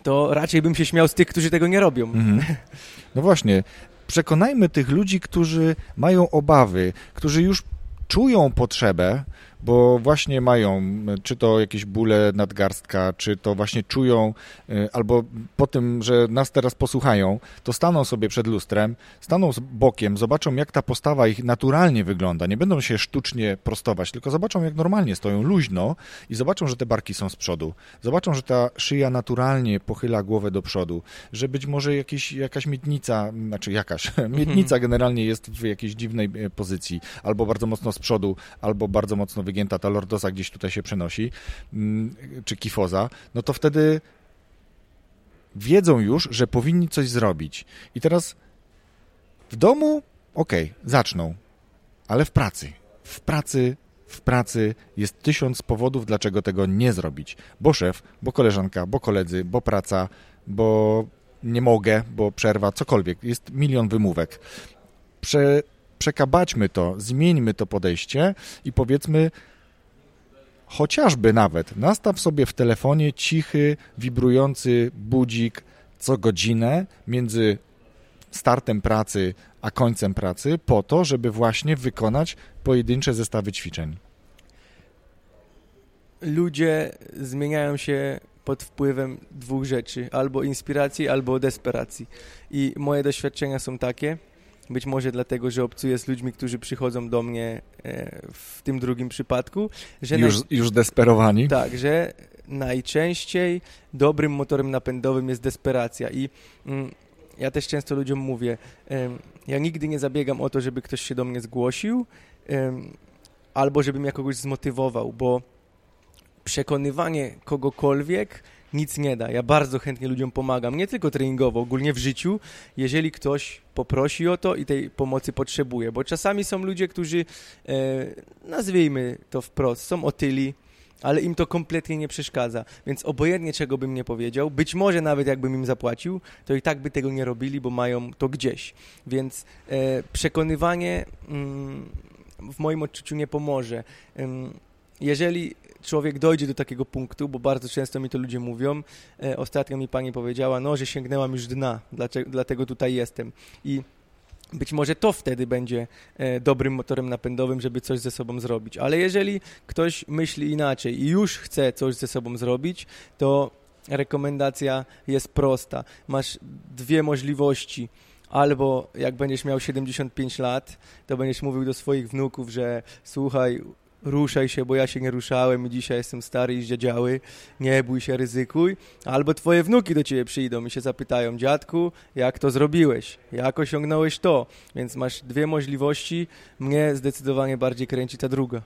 to raczej bym się śmiał z tych, którzy tego nie robią. Mhm. No właśnie. Przekonajmy tych ludzi, którzy mają obawy, którzy już czują potrzebę, bo właśnie mają, czy to jakieś bóle nadgarstka, czy to właśnie czują, y, albo po tym, że nas teraz posłuchają, to staną sobie przed lustrem, staną bokiem, zobaczą, jak ta postawa ich naturalnie wygląda. Nie będą się sztucznie prostować, tylko zobaczą, jak normalnie stoją luźno i zobaczą, że te barki są z przodu. Zobaczą, że ta szyja naturalnie pochyla głowę do przodu, że być może jakieś, jakaś miednica, znaczy jakaś, miednica generalnie jest w jakiejś dziwnej e, pozycji, albo bardzo mocno z przodu, albo bardzo mocno wygięta ta lordoza gdzieś tutaj się przenosi, mm, czy kifoza, no to wtedy wiedzą już, że powinni coś zrobić. I teraz w domu, okej, okay, zaczną, ale w pracy. W pracy, w pracy jest tysiąc powodów, dlaczego tego nie zrobić. Bo szef, bo koleżanka, bo koledzy, bo praca, bo nie mogę, bo przerwa, cokolwiek. Jest milion wymówek. Prze, przekabaćmy to, zmieńmy to podejście i powiedzmy, Chociażby nawet nastaw sobie w telefonie cichy, wibrujący budzik co godzinę między startem pracy a końcem pracy, po to, żeby właśnie wykonać pojedyncze zestawy ćwiczeń. Ludzie zmieniają się pod wpływem dwóch rzeczy: albo inspiracji, albo desperacji. I moje doświadczenia są takie, być może dlatego, że obcuję z ludźmi, którzy przychodzą do mnie e, w tym drugim przypadku. Że już, naj... już desperowani? Tak, że najczęściej dobrym motorem napędowym jest desperacja i mm, ja też często ludziom mówię, ja nigdy nie zabiegam o to, żeby ktoś się do mnie zgłosił albo żebym ja kogoś zmotywował, bo przekonywanie kogokolwiek nic nie da. Ja bardzo chętnie ludziom pomagam, nie tylko treningowo, ogólnie w życiu, jeżeli ktoś poprosi o to i tej pomocy potrzebuje, bo czasami są ludzie, którzy, e, nazwijmy to wprost, są otyli, ale im to kompletnie nie przeszkadza. Więc obojętnie czego bym nie powiedział, być może nawet jakbym im zapłacił, to i tak by tego nie robili, bo mają to gdzieś. Więc e, przekonywanie mm, w moim odczuciu nie pomoże. jeżeli człowiek dojdzie do takiego punktu, bo bardzo często mi to ludzie mówią. E, ostatnio mi pani powiedziała, no, że sięgnęłam już dna, dlatego tutaj jestem. I być może to wtedy będzie e, dobrym motorem napędowym, żeby coś ze sobą zrobić. Ale jeżeli ktoś myśli inaczej i już chce coś ze sobą zrobić, to rekomendacja jest prosta. Masz dwie możliwości. Albo jak będziesz miał 75 lat, to będziesz mówił do swoich wnuków, że słuchaj, ruszaj się, bo ja się nie ruszałem i dzisiaj jestem stary i zdziadziały, nie bój się, ryzykuj. Albo twoje wnuki do ciebie przyjdą i się zapytają, dziadku, jak to zrobiłeś, jak osiągnąłeś to. Więc masz dwie możliwości, mnie zdecydowanie bardziej kręci ta druga.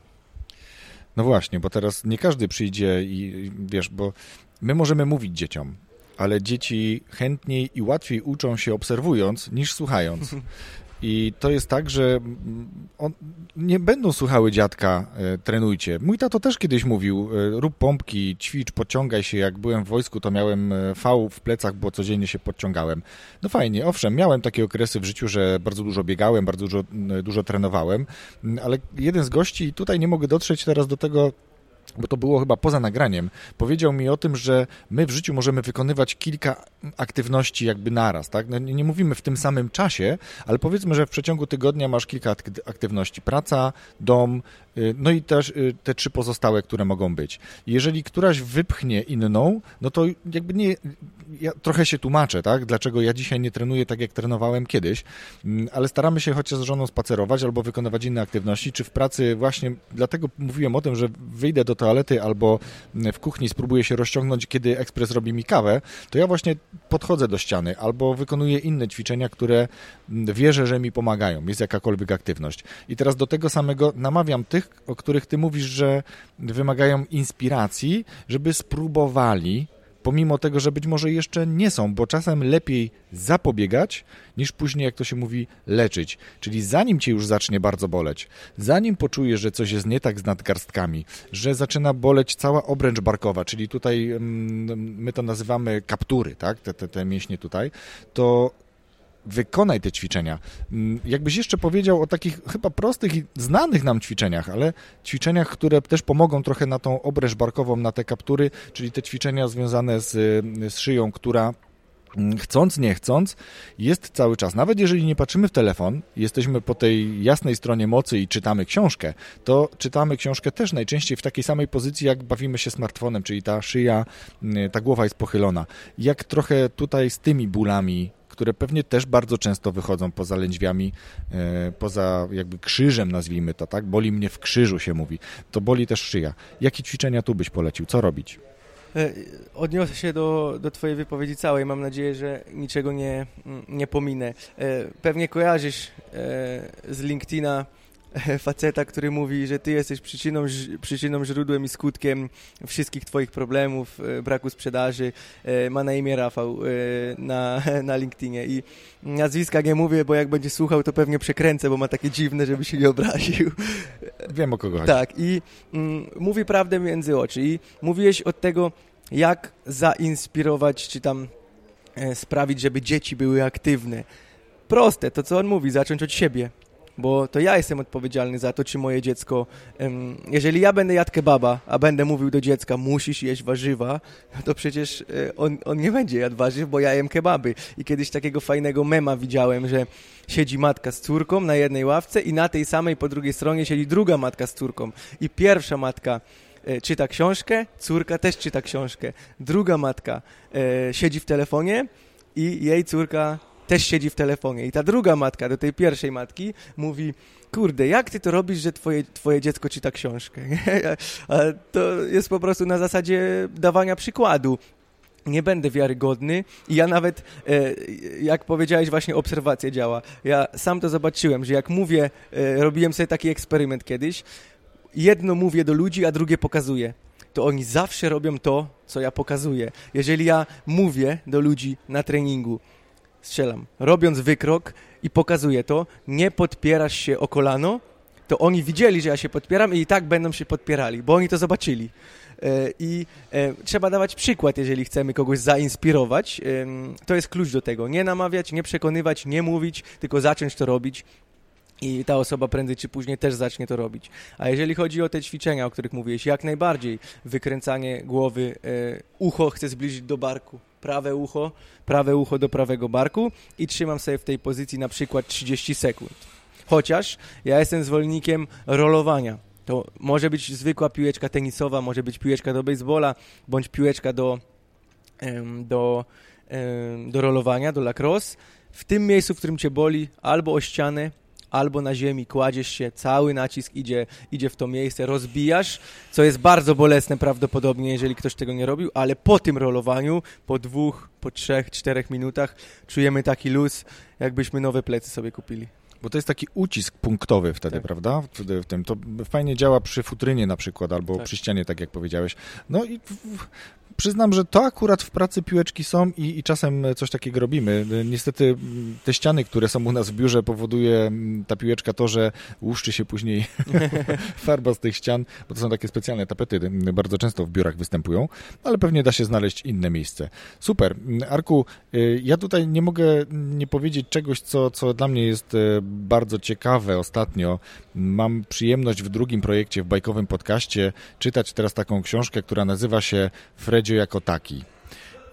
No właśnie, bo teraz nie każdy przyjdzie i wiesz, bo my możemy mówić dzieciom, ale dzieci chętniej i łatwiej uczą się obserwując niż słuchając. I to jest tak, że on, nie będą słuchały dziadka, e, trenujcie. Mój tato też kiedyś mówił, e, rób pompki, ćwicz, podciągaj się. Jak byłem w wojsku, to miałem e, V w plecach, bo codziennie się podciągałem. No fajnie, owszem, miałem takie okresy w życiu, że bardzo dużo biegałem, bardzo dużo, dużo trenowałem, ale jeden z gości, tutaj nie mogę dotrzeć teraz do tego, bo to było chyba poza nagraniem, powiedział mi o tym, że my w życiu możemy wykonywać kilka aktywności jakby naraz, tak? No, nie mówimy w tym samym czasie, ale powiedzmy, że w przeciągu tygodnia masz kilka aktywności. Praca, dom, no i też y, te trzy pozostałe, które mogą być. Jeżeli któraś wypchnie inną, no to jakby nie, ja trochę się tłumaczę, tak? Dlaczego ja dzisiaj nie trenuję tak, jak trenowałem kiedyś, mm, ale staramy się chociaż z żoną spacerować albo wykonywać inne aktywności, czy w pracy właśnie, dlatego mówiłem o tym, że wyjdę do toalety albo w kuchni spróbuję się rozciągnąć, kiedy ekspres robi mi kawę, to ja właśnie podchodzę do ściany albo wykonuję inne ćwiczenia, które wierzę, że mi pomagają. Jest jakakolwiek aktywność. I teraz do tego samego namawiam tych, o których ty mówisz, że wymagają inspiracji, żeby spróbowali pomimo tego, że być może jeszcze nie są, bo czasem lepiej zapobiegać, niż później, jak to się mówi, leczyć. Czyli zanim cię już zacznie bardzo boleć, zanim poczujesz, że coś jest nie tak z nadgarstkami, że zaczyna boleć cała obręcz barkowa, czyli tutaj mm, my to nazywamy kaptury, tak, te, te, te mięśnie tutaj, to wykonaj te ćwiczenia. Mm, jakbyś jeszcze powiedział o takich chyba prostych i znanych nam ćwiczeniach, ale ćwiczeniach, które też pomogą trochę na tą obręcz barkową, na te kaptury, czyli te ćwiczenia związane z, z szyją, która mm, chcąc, nie chcąc, jest cały czas. Nawet jeżeli nie patrzymy w telefon, jesteśmy po tej jasnej stronie mocy i czytamy książkę, to czytamy książkę też najczęściej w takiej samej pozycji, jak bawimy się smartfonem, czyli ta szyja, mm, ta głowa jest pochylona. Jak trochę tutaj z tymi bólami które pewnie też bardzo często wychodzą poza lędźwiami, e, poza jakby krzyżem, nazwijmy to, tak? Boli mnie w krzyżu, się mówi. To boli też szyja. Jakie ćwiczenia tu byś polecił? Co robić? E, odniosę się do, do Twojej wypowiedzi całej. Mam nadzieję, że niczego nie, nie pominę. E, pewnie kojarzysz z LinkedIna faceta, który mówi, że ty jesteś przyczyną, przyczyną, źródłem i skutkiem wszystkich twoich problemów, e, braku sprzedaży. E, ma na imię Rafał e, na, na LinkedInie i nazwiska nie mówię, bo jak będzie słuchał, to pewnie przekręcę, bo ma takie dziwne, żeby się nie obraził. Wiem o kogo chodzi. Tak i mm, mówi prawdę między oczy i mówiłeś od tego, jak zainspirować, czy tam sprawić, żeby dzieci były aktywne. Proste, to co on mówi, zacząć od siebie bo to ja jestem odpowiedzialny za to, czy moje dziecko, jeżeli ja będę jadł kebaba, a będę mówił do dziecka, musisz jeść warzywa, to przecież e, on, on nie będzie jadł warzyw, bo ja jem kebaby. I kiedyś takiego fajnego mema widziałem, że siedzi matka z córką na jednej ławce i na tej samej po drugiej stronie siedzi druga matka z córką. I pierwsza matka e, czyta książkę, córka też czyta książkę. Druga matka e, siedzi w telefonie i jej córka też siedzi w telefonie. I ta druga matka do tej pierwszej matki mówi, kurde, jak ty to robisz, że twoje, twoje dziecko czyta książkę? A to jest po prostu na zasadzie dawania przykładu nie będę wiarygodny i ja nawet, e, jak powiedziałeś, właśnie obserwacja działa. Ja sam to zobaczyłem, że jak mówię, e, robiłem sobie taki eksperyment kiedyś, jedno mówię do ludzi, a drugie pokazuję. To oni zawsze robią to, co ja pokazuję. Jeżeli ja mówię do ludzi na treningu, strzelam, robiąc wykrok i pokazuję to, nie podpierasz się o kolano, to oni widzieli, że ja się podpieram i i tak będą się podpierali, bo oni to zobaczyli. E, I e, trzeba dawać przykład, jeżeli chcemy kogoś zainspirować. To jest klucz do tego. Nie namawiać, nie przekonywać, nie mówić, tylko zacząć to robić. I ta osoba prędzej czy później też zacznie to robić. A jeżeli chodzi o te ćwiczenia, o których mówiłeś, jak najbardziej wykręcanie głowy, e, ucho chcę zbliżyć do barku, prawe ucho, prawe ucho do prawego barku i trzymam sobie w tej pozycji na przykład 30 sekund. Chociaż ja jestem zwolennikiem rolowania. To może być zwykła piłeczka tenisowa, może być piłeczka do baseballa, bądź piłeczka do, do, do rolowania, do lacrosse. W tym miejscu, w którym cię boli, albo o ścianę, albo na ziemi kładziesz się, cały nacisk idzie, idzie w to miejsce, rozbijasz, co jest bardzo bolesne prawdopodobnie, jeżeli ktoś tego nie robił, ale po tym rolowaniu, po dwóch, po trzech, czterech minutach czujemy taki luz, jakbyśmy nowe plecy sobie kupili. Bo to jest taki ucisk punktowy wtedy, tak. prawda? W, w, tym. To fajnie działa przy futrynie na przykład, albo tak. przy ścianie, tak jak powiedziałeś. No i Przyznam, że to akurat w pracy piłeczki są i, i, czasem coś takiego robimy. Niestety te ściany, które są u nas w biurze powoduje ta piłeczka to, że łuszczy się później farba z tych ścian, bo to są takie specjalne tapety, bardzo często w biurach występują, ale pewnie da się znaleźć inne miejsce. Super. Arku, y, ja tutaj nie mogę nie powiedzieć czegoś, co, co dla mnie jest y, bardzo ciekawe ostatnio. Mam przyjemność w drugim projekcie, w bajkowym podcaście, czytać teraz taką książkę, która nazywa się Fredzio jako taki.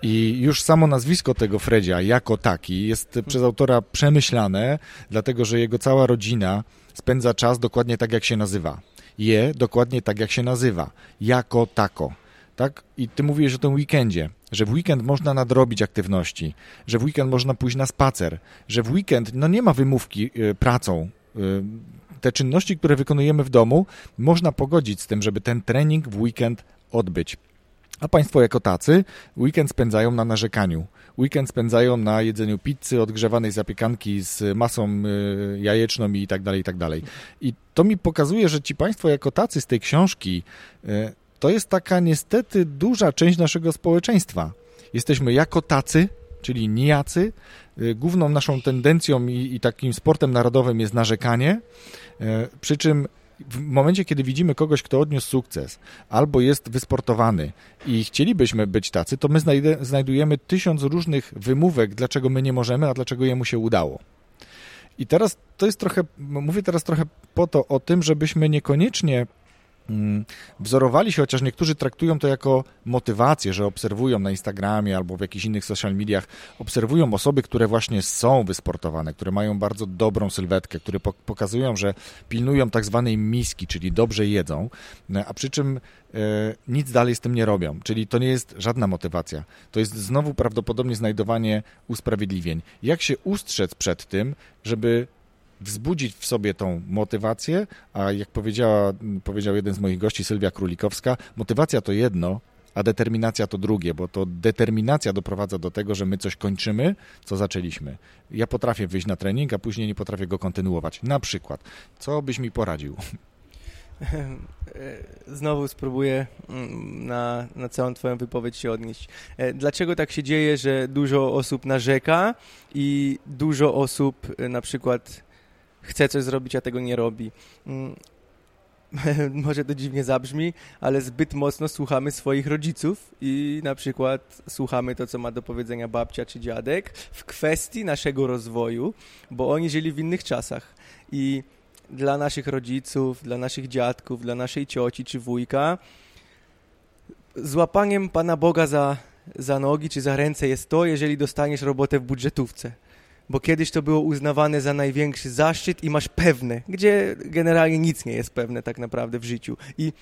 I już samo nazwisko tego Fredzia jako taki jest przez autora przemyślane, dlatego że jego cała rodzina spędza czas dokładnie tak, jak się nazywa. Je dokładnie tak, jak się nazywa. Jako tako. Tak? I ty mówisz o tym weekendzie, że w weekend można nadrobić aktywności, że w weekend można pójść na spacer, że w weekend no nie ma wymówki y, pracą. Y, te czynności, które wykonujemy w domu, można pogodzić z tym, żeby ten trening w weekend odbyć. A Państwo jako tacy weekend spędzają na narzekaniu. Weekend spędzają na jedzeniu pizzy, odgrzewanej zapiekanki z masą y, jajeczną i tak dalej, i tak dalej. I to mi pokazuje, że ci Państwo jako tacy z tej książki y, to jest taka niestety duża część naszego społeczeństwa. Jesteśmy jako tacy, czyli nijacy. Y, główną naszą tendencją i, i takim sportem narodowym jest narzekanie, przy czym w momencie, kiedy widzimy kogoś, kto odniósł sukces, albo jest wysportowany i chcielibyśmy być tacy, to my znajdujemy tysiąc różnych wymówek, dlaczego my nie możemy, a dlaczego jemu się udało. I teraz to jest trochę, mówię teraz trochę po to o tym, żebyśmy niekoniecznie wzorowali się, chociaż niektórzy traktują to jako motywację, że obserwują na Instagramie albo w jakichś innych social mediach, obserwują osoby, które właśnie są wysportowane, które mają bardzo dobrą sylwetkę, które pokazują, że pilnują tak zwanej miski, czyli dobrze jedzą, e, a przy czym e, nic dalej z tym nie robią. Czyli to nie jest żadna motywacja. To jest znowu prawdopodobnie znajdowanie usprawiedliwień. Jak się ustrzec przed tym, żeby wzbudzić w sobie tą motywację, a jak powiedziała, powiedział jeden z moich gości, Sylwia Królikowska, motywacja to jedno, a determinacja to drugie, bo to determinacja doprowadza do tego, że my coś kończymy, co zaczęliśmy. Ja potrafię wyjść na trening, a później nie potrafię go kontynuować. Na przykład, co byś mi poradził? Znowu spróbuję mm, na, na całą Twoją wypowiedź się odnieść. E, dlaczego tak się dzieje, że dużo osób narzeka i dużo osób e, na przykład chce coś zrobić, a tego nie robi. Mm, może to dziwnie zabrzmi, ale zbyt mocno słuchamy swoich rodziców i na przykład słuchamy to, co ma do powiedzenia babcia czy dziadek w kwestii naszego rozwoju, bo oni żyli w innych czasach. I dla naszych rodziców, dla naszych dziadków, dla naszej cioci czy wujka złapaniem Pana Boga za, za nogi czy za ręce jest to, jeżeli dostaniesz robotę w budżetówce bo kiedyś to było uznawane za największy zaszczyt i masz pewne, gdzie generalnie nic nie jest pewne tak naprawdę w życiu. I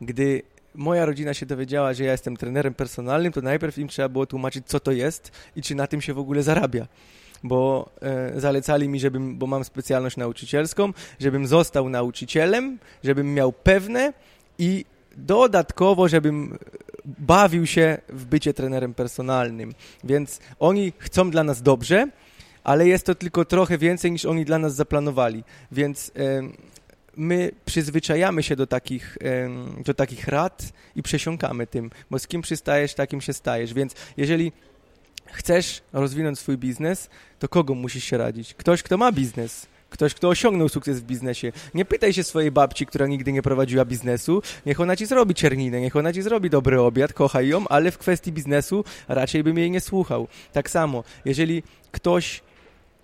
gdy moja rodzina się dowiedziała, że ja jestem trenerem personalnym, to najpierw im trzeba było tłumaczyć, co to jest i czy na tym się w ogóle zarabia. Bo e, zalecali mi, żebym, bo mam specjalność nauczycielską, żebym został nauczycielem, żebym miał pewne i dodatkowo, żebym bawił się w bycie trenerem personalnym. Więc oni chcą dla nas dobrze, ale jest to tylko trochę więcej niż oni dla nas zaplanowali. Więc my przyzwyczajamy się do takich, do takich rad i przesiąkamy tym, bo z kim przystajesz, takim się stajesz. Więc jeżeli chcesz rozwinąć swój biznes, to kogo musisz się radzić? Ktoś, kto ma biznes Ktoś, kto osiągnął sukces w biznesie. Nie pytaj się swojej babci, która nigdy nie prowadziła biznesu, niech ona ci zrobi czerninę, niech ona ci zrobi dobry obiad, kochaj ją, ale w kwestii biznesu raczej bym jej nie słuchał. Tak samo, jeżeli ktoś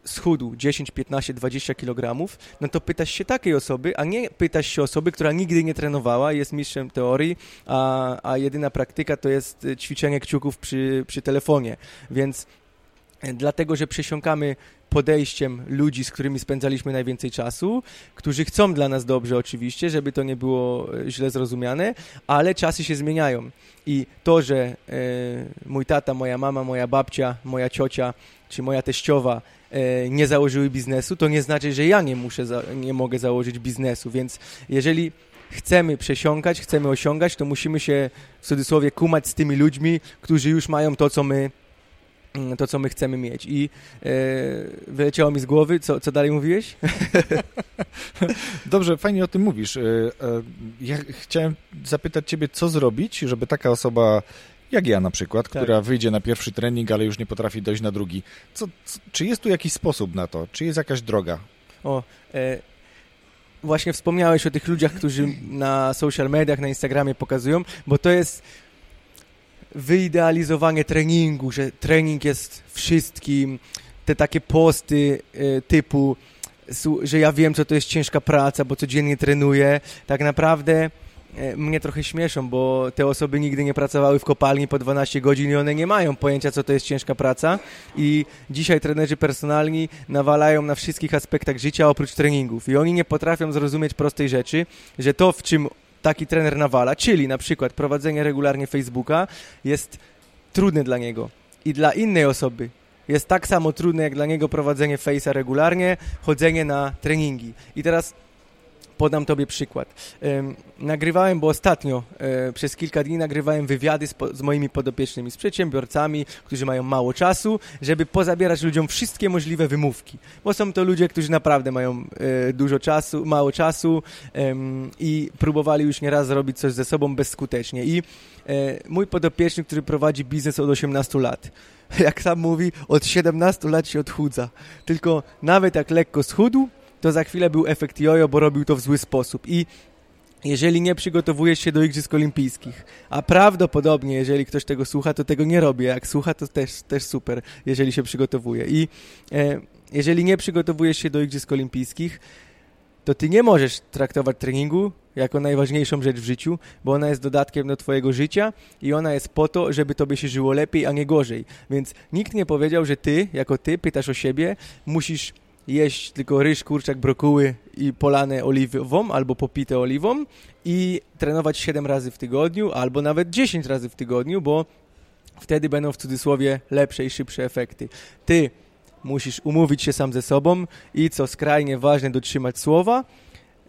schudł 10, 15, 20 kg, no to pytasz się takiej osoby, a nie pytasz się osoby, która nigdy nie trenowała, jest mistrzem teorii, a, a jedyna praktyka to jest ćwiczenie kciuków przy, przy telefonie. Więc dlatego, że przesiąkamy podejściem ludzi, z którymi spędzaliśmy najwięcej czasu, którzy chcą dla nas dobrze oczywiście, żeby to nie było e, źle zrozumiane, ale czasy się zmieniają. I to, że e, mój tata, moja mama, moja babcia, moja ciocia czy moja teściowa e, nie założyły biznesu, to nie znaczy, że ja nie muszę, nie mogę założyć biznesu. Więc jeżeli chcemy przesiąkać, chcemy osiągać, to musimy się w cudzysłowie kumać z tymi ludźmi, którzy już mają to, co my to, co my chcemy mieć. I e, wyleciało mi z głowy, co, co dalej mówiłeś? Dobrze, fajnie o tym mówisz. E, e, ja chciałem zapytać ciebie, co zrobić, żeby taka osoba jak ja na przykład, tak. która wyjdzie na pierwszy trening, ale już nie potrafi dojść na drugi. Co, co, czy jest tu jakiś sposób na to? Czy jest jakaś droga? O, e, właśnie wspomniałeś o tych ludziach, którzy na social mediach, na Instagramie pokazują, bo to jest wyidealizowanie treningu, że trening jest wszystkim, te takie posty y, typu że ja wiem, co to jest ciężka praca, bo codziennie trenuję. Tak naprawdę E, mnie trochę śmieszą, bo te osoby nigdy nie pracowały w kopalni po 12 godzin i one nie mają pojęcia, co to jest ciężka praca. I dzisiaj trenerzy personalni nawalają na wszystkich aspektach życia oprócz treningów. I oni nie potrafią zrozumieć prostej rzeczy, że to, w czym taki trener nawala, czyli na przykład prowadzenie regularnie Facebooka, jest trudne dla niego. I dla innej osoby jest tak samo trudne jak dla niego prowadzenie Face'a regularnie, chodzenie na treningi. I teraz Podam Tobie przykład. nagrywałem, bo ostatnio e, przez kilka dni nagrywałem wywiady z, z, moimi podopiecznymi, z przedsiębiorcami, którzy mają mało czasu, żeby pozabierać ludziom wszystkie możliwe wymówki. Bo są to ludzie, którzy naprawdę mają e, dużo czasu, mało czasu i próbowali już nieraz zrobić coś ze sobą bezskutecznie. I e, mój podopieczny, który prowadzi biznes od 18 lat, jak sam mówi, od 17 lat się odchudza. Tylko nawet jak lekko schudł, to za chwilę był efekt jojo, bo robił to w zły sposób. I jeżeli nie przygotowujesz się do Igrzysk Olimpijskich, a prawdopodobnie, jeżeli ktoś tego słucha, to tego nie robię. Jak słucha, to też, też super, jeżeli się przygotowuje. I e, jeżeli nie przygotowujesz się do Igrzysk Olimpijskich, to ty nie możesz traktować treningu jako najważniejszą rzecz w życiu, bo ona jest dodatkiem do twojego życia i ona jest po to, żeby tobie się żyło lepiej, a nie gorzej. Więc nikt nie powiedział, że ty, jako ty, pytasz o siebie, musisz jeść tylko ryż, kurczak, brokuły i polane oliwą albo popite oliwą i trenować 7 razy w tygodniu albo nawet 10 razy w tygodniu, bo wtedy będą w cudzysłowie lepsze i szybsze efekty. Ty musisz umówić się sam ze sobą i co skrajnie ważne, dotrzymać słowa,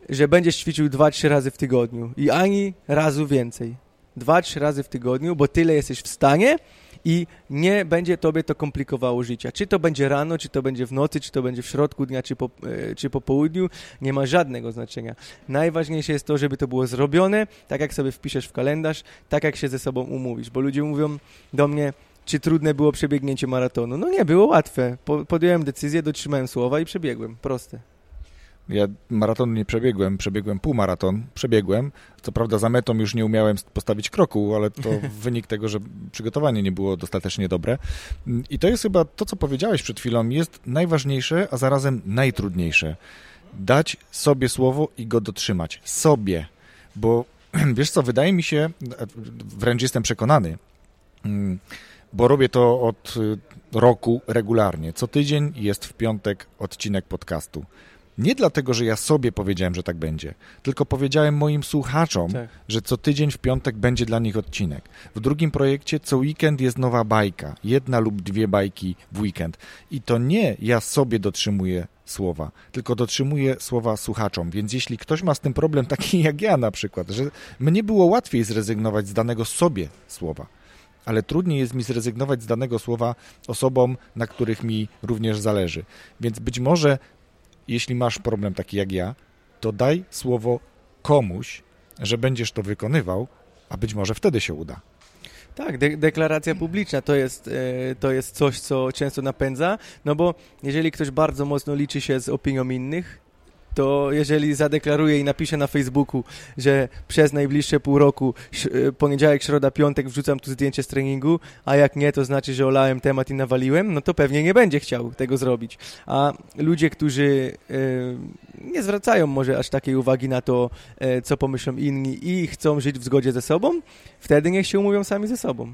że będziesz ćwiczył 2-3 razy w tygodniu i ani razu więcej. 2-3 razy w tygodniu, bo tyle jesteś w stanie, i nie będzie tobie to komplikowało życia. Czy to będzie rano, czy to będzie w nocy, czy to będzie w środku dnia, czy po, e, czy po południu, nie ma żadnego znaczenia. Najważniejsze jest to, żeby to było zrobione, tak jak sobie wpiszesz w kalendarz, tak jak się ze sobą umówisz, bo ludzie mówią do mnie, czy trudne było przebiegnięcie maratonu. No nie, było łatwe. podjąłem decyzję, dotrzymałem słowa i przebiegłem. Proste. Ja maraton nie przebiegłem, przebiegłem półmaraton, przebiegłem. Co prawda za metą już nie umiałem postawić kroku, ale to wynik tego, że przygotowanie nie było dostatecznie dobre. I to jest chyba to, co powiedziałeś przed chwilą, jest najważniejsze, a zarazem najtrudniejsze. Dać sobie słowo i go dotrzymać. Sobie. Bo wiesz co, wydaje mi się, wręcz jestem przekonany, mm, bo robię to od y, roku regularnie. Co tydzień jest w piątek odcinek podcastu. Nie dlatego, że ja sobie powiedziałem, że tak będzie, tylko powiedziałem moim słuchaczom, tak. że co tydzień w piątek będzie dla nich odcinek. W drugim projekcie co weekend jest nowa bajka, jedna lub dwie bajki w weekend. I to nie ja sobie dotrzymuję słowa, tylko dotrzymuję słowa słuchaczom. Więc jeśli ktoś ma z tym problem, taki jak ja na przykład, że mnie było łatwiej zrezygnować z danego sobie słowa, ale trudniej jest mi zrezygnować z danego słowa osobom, na których mi również zależy. Więc być może jeśli masz problem taki jak ja, to daj słowo komuś, że będziesz to wykonywał, a być może wtedy się uda. Tak, de deklaracja publiczna to jest, e, to jest coś, co często napędza, no bo jeżeli ktoś bardzo mocno liczy się z opinią innych, to jeżeli zadeklaruję i napiszę na Facebooku, że przez najbliższe pół roku, e, poniedziałek, środa, piątek wrzucam tu zdjęcie z treningu, a jak nie, to znaczy, że olałem temat i nawaliłem, no to pewnie nie będzie chciał tego zrobić. A ludzie, którzy e, nie zwracają może aż takiej uwagi na to, e, co pomyślą inni i chcą żyć w zgodzie ze sobą, wtedy niech się umówią sami ze sobą.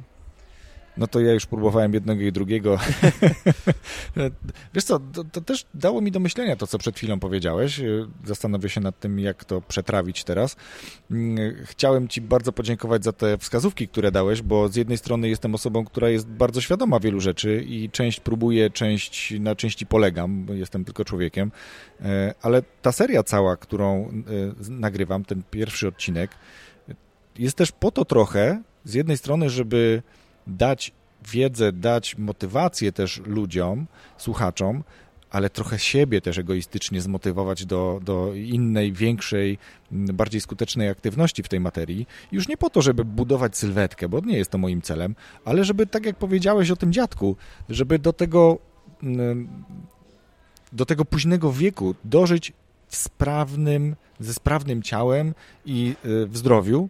No to ja już próbowałem jednego i drugiego. Wiesz co, to, to, też dało mi do myślenia to, co przed chwilą powiedziałeś. Zastanowię się nad tym, jak to przetrawić teraz. Chciałem Ci bardzo podziękować za te wskazówki, które dałeś, bo z jednej strony jestem osobą, która jest bardzo świadoma wielu rzeczy i część próbuję, część na części polegam, jestem tylko człowiekiem, e, ale ta seria cała, którą e, nagrywam, ten pierwszy odcinek, jest też po to trochę, z jednej strony, żeby dać wiedzę, dać motywację też ludziom, słuchaczom, ale trochę siebie też egoistycznie zmotywować do, do innej, większej, bardziej skutecznej aktywności w tej materii. Już nie po to, żeby budować sylwetkę, bo nie jest to moim celem, ale żeby, tak jak powiedziałeś o tym dziadku, żeby do tego, do tego późnego wieku dożyć w sprawnym, ze sprawnym ciałem i y, w zdrowiu,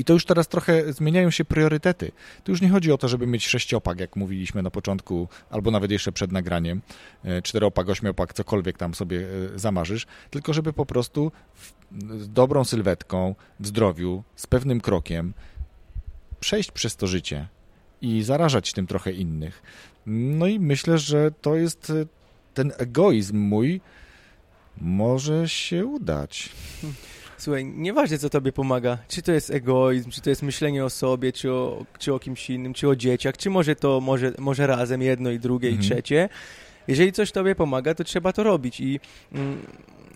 I to już teraz trochę zmieniają się priorytety. Tu już nie chodzi o to, żeby mieć sześciopak, jak mówiliśmy na początku, albo nawet jeszcze przed nagraniem, e, czteroopak, ośmiopak, cokolwiek tam sobie e, zamarzysz, tylko żeby po prostu z dobrą sylwetką, w zdrowiu, z pewnym krokiem przejść przez to życie i zarażać tym trochę innych. No i myślę, że to jest e, ten egoizm mój może się udać. Słuchaj, nieważne co tobie pomaga, czy to jest egoizm, czy to jest myślenie o sobie, czy o, czy o kimś innym, czy o dzieciach, czy może to może, może razem jedno i drugie mhm. i trzecie. Jeżeli coś tobie pomaga, to trzeba to robić i mm,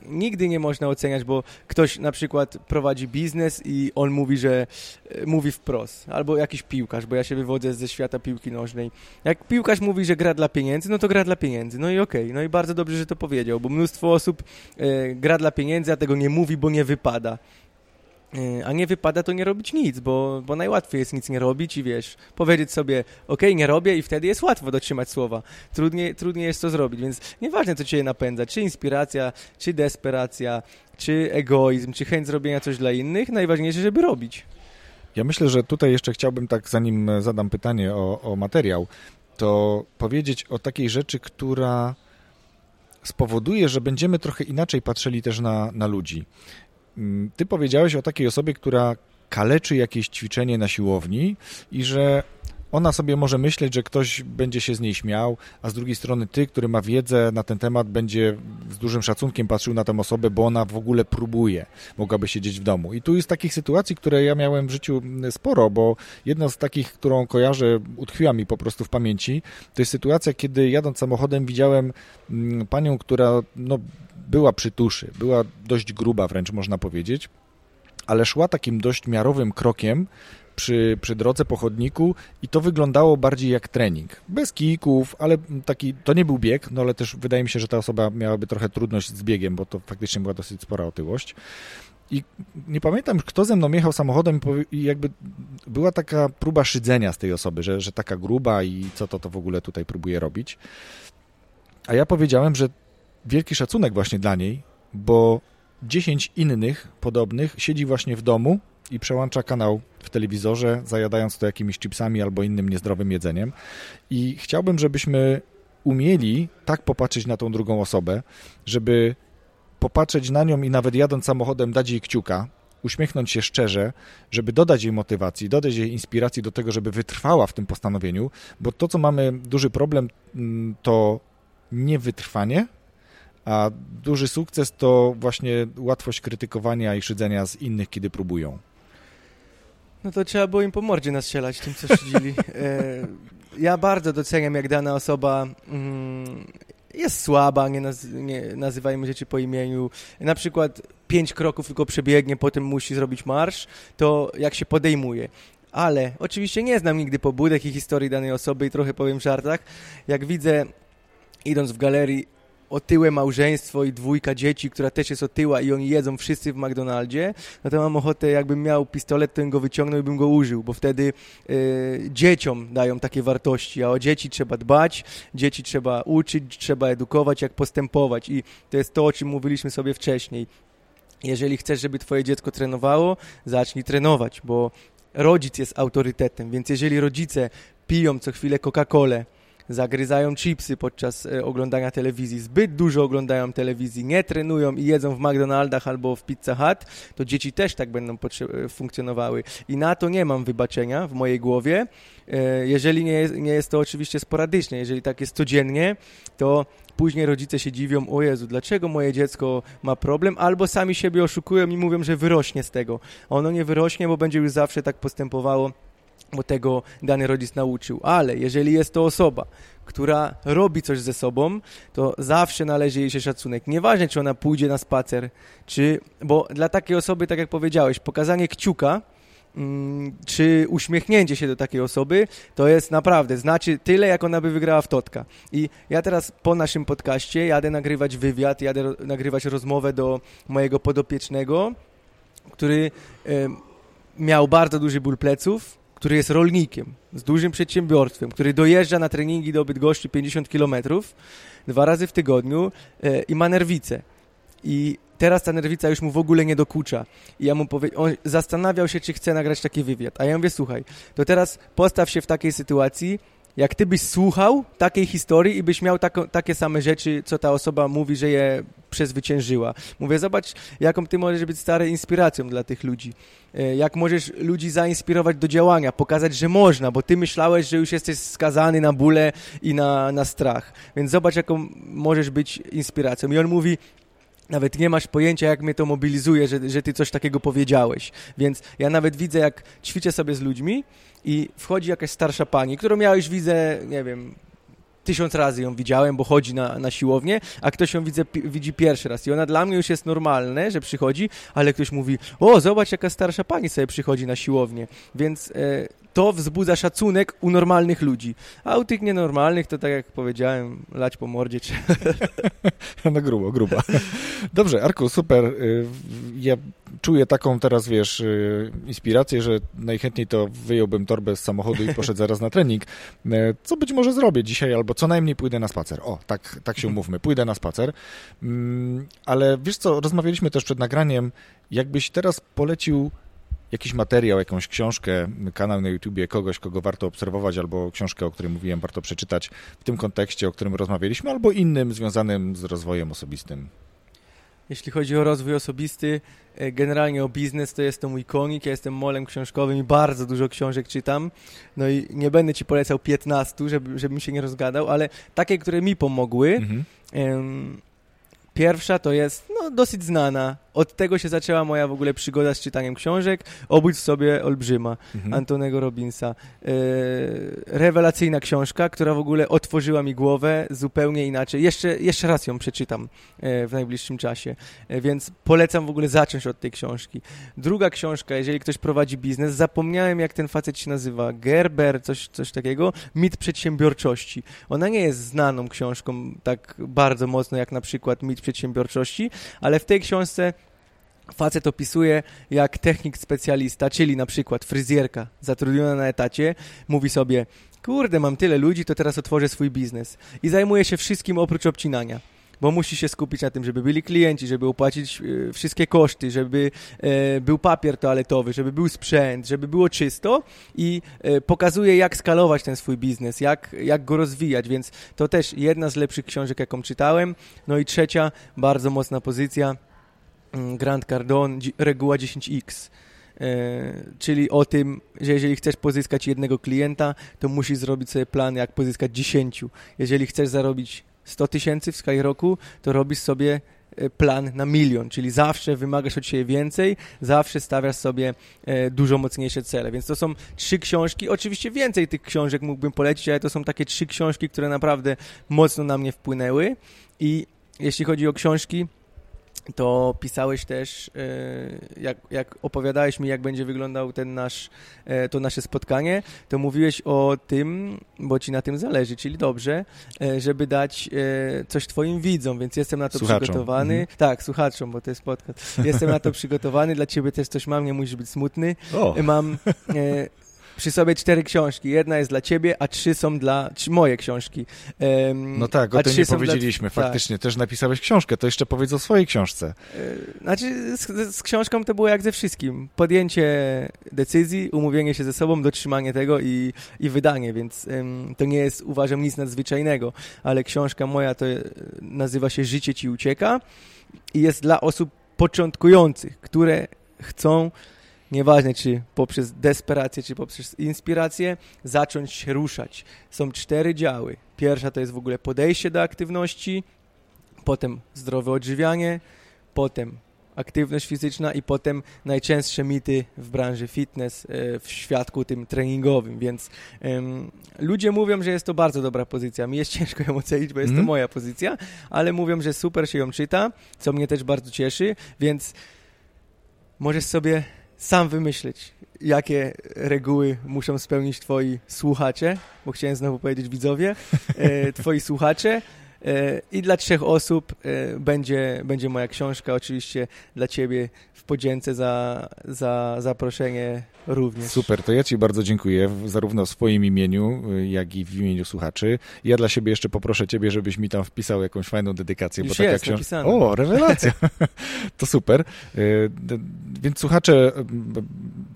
nigdy nie można oceniać, bo ktoś na przykład prowadzi biznes i on mówi, że e, mówi wprost, albo jakiś piłkarz, bo ja się wywodzę ze świata piłki nożnej. Jak piłkarz mówi, że gra dla pieniędzy, no to gra dla pieniędzy. No i okej, okay. no i bardzo dobrze, że to powiedział, bo mnóstwo osób e, gra dla pieniędzy, a tego nie mówi, bo nie wypada. E, a nie wypada to nie robić nic, bo, bo najłatwiej jest nic nie robić i wiesz, powiedzieć sobie, ok, nie robię i wtedy jest łatwo dotrzymać słowa. Trudniej, trudniej jest to zrobić, więc nieważne co cię napędza, czy inspiracja, czy desperacja, czy egoizm, czy chęć zrobienia coś dla innych, najważniejsze, żeby robić. Ja myślę, że tutaj jeszcze chciałbym tak, zanim zadam pytanie o, o materiał, to powiedzieć o takiej rzeczy, która spowoduje, że będziemy trochę inaczej patrzyli też na, na ludzi. Mm, ty powiedziałeś o takiej osobie, która kaleczy jakieś ćwiczenie na siłowni i że ona sobie może myśleć, że ktoś będzie się z niej śmiał, a z drugiej strony ty, który ma wiedzę na ten temat, będzie z dużym szacunkiem patrzył na tę osobę, bo ona w ogóle próbuje, mogłaby siedzieć w domu. I tu jest takich sytuacji, które ja miałem w życiu mm, sporo, bo jedna z takich, którą kojarzę, utkwiła mi po prostu w pamięci, to jest sytuacja, kiedy jadąc samochodem widziałem mm, panią, która no, była przy tuszy, była dość gruba wręcz można powiedzieć, ale szła takim dość miarowym krokiem przy, przy drodze po chodniku i to wyglądało bardziej jak trening. Bez kijków, ale taki, to nie był bieg, no ale też wydaje mi się, że ta osoba miałaby trochę trudność z biegiem, bo to faktycznie była dosyć spora otyłość. I nie pamiętam, kto ze mną jechał samochodem i jakby była taka próba szydzenia z tej osoby, że, że taka gruba i co to to w ogóle tutaj próbuje robić. A ja powiedziałem, że wielki szacunek właśnie dla niej, bo 10 innych podobnych siedzi właśnie w domu i przełącza kanał w telewizorze, zajadając to jakimiś chipsami albo innym niezdrowym jedzeniem. I chciałbym, żebyśmy umieli tak popatrzeć na tą drugą osobę, żeby popatrzeć na nią i nawet jadąc samochodem dać jej kciuka, uśmiechnąć się szczerze, żeby dodać jej motywacji, dodać jej inspiracji do tego, żeby wytrwała w tym postanowieniu, bo to, co mamy duży problem, mm, to niewytrwanie, a duży sukces to właśnie łatwość krytykowania i szydzenia z innych, kiedy próbują. No to trzeba było im po mordzie nastrzelać tym, co szydzili. E, ja bardzo doceniam, jak dana osoba mm, jest słaba, nie, naz nie nazywajmy rzeczy po imieniu. Na przykład pięć kroków tylko przebiegnie, potem musi zrobić marsz, to jak się podejmuje. Ale oczywiście nie znam nigdy pobudek i historii danej osoby i trochę powiem w żartach. Jak widzę, idąc w galerii, otyłe małżeństwo i dwójka dzieci, która też jest otyła i oni jedzą wszyscy w McDonaldzie, no to mam ochotę, jakbym miał pistolet, to bym go wyciągnął i bym go użył, bo wtedy y, dzieciom dają takie wartości, a o dzieci trzeba dbać, dzieci trzeba uczyć, trzeba edukować, jak postępować i to jest to, o czym mówiliśmy sobie wcześniej. Jeżeli chcesz, żeby twoje dziecko trenowało, zacznij trenować, bo rodzic jest autorytetem, więc jeżeli rodzice piją co chwilę Coca-Colę, zagryzają chipsy podczas e, oglądania telewizji, zbyt dużo oglądają telewizji, nie trenują i jedzą w McDonaldach albo w Pizza Hut, to dzieci też tak będą e, funkcjonowały. I na to nie mam wybaczenia w mojej głowie. E, jeżeli nie jest, nie jest to oczywiście sporadycznie, jeżeli tak jest codziennie, to później rodzice się dziwią, o Jezu, dlaczego moje dziecko ma problem, albo sami siebie oszukują i mówią, że wyrośnie z tego. Ono nie wyrośnie, bo będzie już zawsze tak postępowało bo tego dany rodzic nauczył. Ale jeżeli jest to osoba, która robi coś ze sobą, to zawsze należy jej się szacunek. Nieważne, czy ona pójdzie na spacer, czy... Bo dla takiej osoby, tak jak powiedziałeś, pokazanie kciuka, mm, czy uśmiechnięcie się do takiej osoby, to jest naprawdę, znaczy tyle, jak ona by wygrała w Totka. I ja teraz po naszym podcaście jadę nagrywać wywiad, jadę nagrywać rozmowę do mojego podopiecznego, który miał bardzo duży ból pleców, który jest rolnikiem, z dużym przedsiębiorstwem, który dojeżdża na treningi do Bydgoszczy 50 km dwa razy w tygodniu e, i ma nerwice. I teraz ta nerwica już mu w ogóle nie dokucza. I ja mu powie, on zastanawiał się, czy chce nagrać taki wywiad. A ja mówię, słuchaj, to teraz postaw się w takiej sytuacji, jak ty byś słuchał takiej historii i byś miał tako, takie same rzeczy, co ta osoba mówi, że je przezwyciężyła. Mówię, zobacz, jaką ty możesz być stary inspiracją dla tych ludzi. E, jak możesz ludzi zainspirować do działania, pokazać, że można, bo ty myślałeś, że już jesteś skazany na bóle i na, na strach. Więc zobacz, jaką możesz być inspiracją. I on mówi, nawet nie masz pojęcia, jak mnie to mobilizuje, że, że ty coś takiego powiedziałeś. Więc ja nawet widzę, jak ćwiczę sobie z ludźmi i wchodzi jakaś starsza pani, którą ja już widzę, nie wiem, tysiąc razy ją widziałem, bo chodzi na, na siłownię, a ktoś ją widzę, widzi pierwszy raz. I ona dla mnie już jest normalne, że przychodzi, ale ktoś mówi, o, zobacz, jaka starsza pani sobie przychodzi na siłownię. Więc e, to wzbudza szacunek u normalnych ludzi. A u tych nienormalnych to tak jak powiedziałem, lać po mordzie no grubo, grubo. Dobrze, Arku, super. Y, ja czuję taką teraz, wiesz, y, inspirację, że najchętniej to wyjąłbym torbę z samochodu i poszedł zaraz na trening. Y, co być może zrobię dzisiaj, albo co najmniej pójdę na spacer. O, tak, tak się umówmy, pójdę na spacer. Mm, ale wiesz co, rozmawialiśmy też przed nagraniem, jakbyś teraz polecił jakiś materiał, jakąś książkę, kanał na YouTubie kogoś, kogo warto obserwować, albo książkę, o której mówiłem, warto przeczytać w tym kontekście, o którym rozmawialiśmy, albo innym związanym z rozwojem osobistym? Jeśli chodzi o rozwój osobisty, e, generalnie o biznes, to jest to mój konik. Ja jestem molem książkowym i bardzo dużo książek czytam. No i nie będę ci polecał 15, żeby, żebym się nie rozgadał, ale takie, które mi pomogły. Mhm. Pierwsza to jest no, dosyć znana. Od tego się zaczęła moja w ogóle przygoda z czytaniem książek. Obudź sobie olbrzyma mhm. Antonego Robinsa. E, rewelacyjna książka, która w ogóle otworzyła mi głowę zupełnie inaczej. Jeszcze, jeszcze raz ją przeczytam e, w najbliższym czasie, e, więc polecam w ogóle zacząć od tej książki. Druga książka, jeżeli ktoś prowadzi biznes, zapomniałem jak ten facet się nazywa, Gerber, coś, coś takiego, Mit przedsiębiorczości. Ona nie jest znaną książką tak bardzo mocno jak na przykład Mit przedsiębiorczości, ale w tej książce Facet opisuje, jak technik specjalista, czyli na przykład fryzjerka zatrudniona na etacie, mówi sobie, kurde, mam tyle ludzi, to teraz otworzę swój biznes. I zajmuje się wszystkim oprócz obcinania bo musi się skupić na tym, żeby byli klienci, żeby opłacić e, wszystkie koszty, żeby e, był papier toaletowy, żeby był sprzęt, żeby było czysto i e, pokazuje, jak skalować ten swój biznes, jak, jak go rozwijać, więc to też jedna z lepszych książek, jaką czytałem. No i trzecia, bardzo mocna pozycja, Grant Cardone, reguła 10x. czyli o tym, że jeżeli chcesz pozyskać jednego klienta, to musisz zrobić sobie plan, jak pozyskać 10. Jeżeli chcesz zarobić 100 tysięcy w Skyroku, to robisz sobie e, plan na milion, czyli zawsze wymagasz od siebie więcej, zawsze stawiasz sobie e, dużo mocniejsze cele. Więc to są trzy książki. Oczywiście więcej tych książek mógłbym polecić, ale to są takie trzy książki, które naprawdę mocno na mnie wpłynęły. I jeśli chodzi o książki, to pisałeś też, e, jak, jak opowiadałeś mi, jak będzie wyglądał ten nasz, e, to nasze spotkanie, to mówiłeś o tym, bo ci na tym zależy, czyli dobrze, e, żeby dać coś twoim widzom, więc jestem na to słuchaczom. przygotowany. Mhm. Tak, słuchaczom, bo to jest podcast. Jestem na to przygotowany, dla ciebie też coś mam, nie musisz być smutny. O. Mam przy sobie cztery książki. Jedna jest dla ciebie, a trzy są dla... Trzy moje książki. Um, no tak, o tym nie powiedzieliśmy. Dla... Faktycznie, tak. też napisałeś książkę. To jeszcze powiedz o swojej książce. E, znaczy, z, z, książką to było jak ze wszystkim. Podjęcie decyzji, umówienie się ze sobą, dotrzymanie tego i, i wydanie, więc um, to nie jest, uważam, nic nadzwyczajnego. Ale książka moja to e, nazywa się Życie ci ucieka i jest dla osób początkujących, które chcą nieważne czy poprzez desperację, czy poprzez inspirację, zacząć się ruszać. Są cztery działy. Pierwsza to jest w ogóle podejście do aktywności, potem zdrowe odżywianie, potem aktywność fizyczna i potem najczęstsze mity w branży fitness, e, w świadku tym treningowym, więc um, ludzie mówią, że jest to bardzo dobra pozycja. Mi jest ciężko ją ocenić, bo jest mm. to mhm. moja pozycja, ale mówią, że super się ją czyta, co mnie też bardzo cieszy, więc możesz sobie sam wymyśleć, jakie reguły muszą spełnić twoi słuchacze, bo chciałem znowu powiedzieć widzowie, e, twoi słuchacze, i dla trzech osób e, będzie, będzie moja książka, oczywiście dla ciebie w podzięce za, za zaproszenie również. Super, to ja Ci bardzo dziękuję, zarówno w swoim imieniu, jak i w imieniu słuchaczy. Ja dla siebie jeszcze poproszę Ciebie, żebyś mi tam wpisał jakąś fajną dedykację. Już bo taka jest książ- napisane. O, rewelacja! to super. D- Więc słuchacze,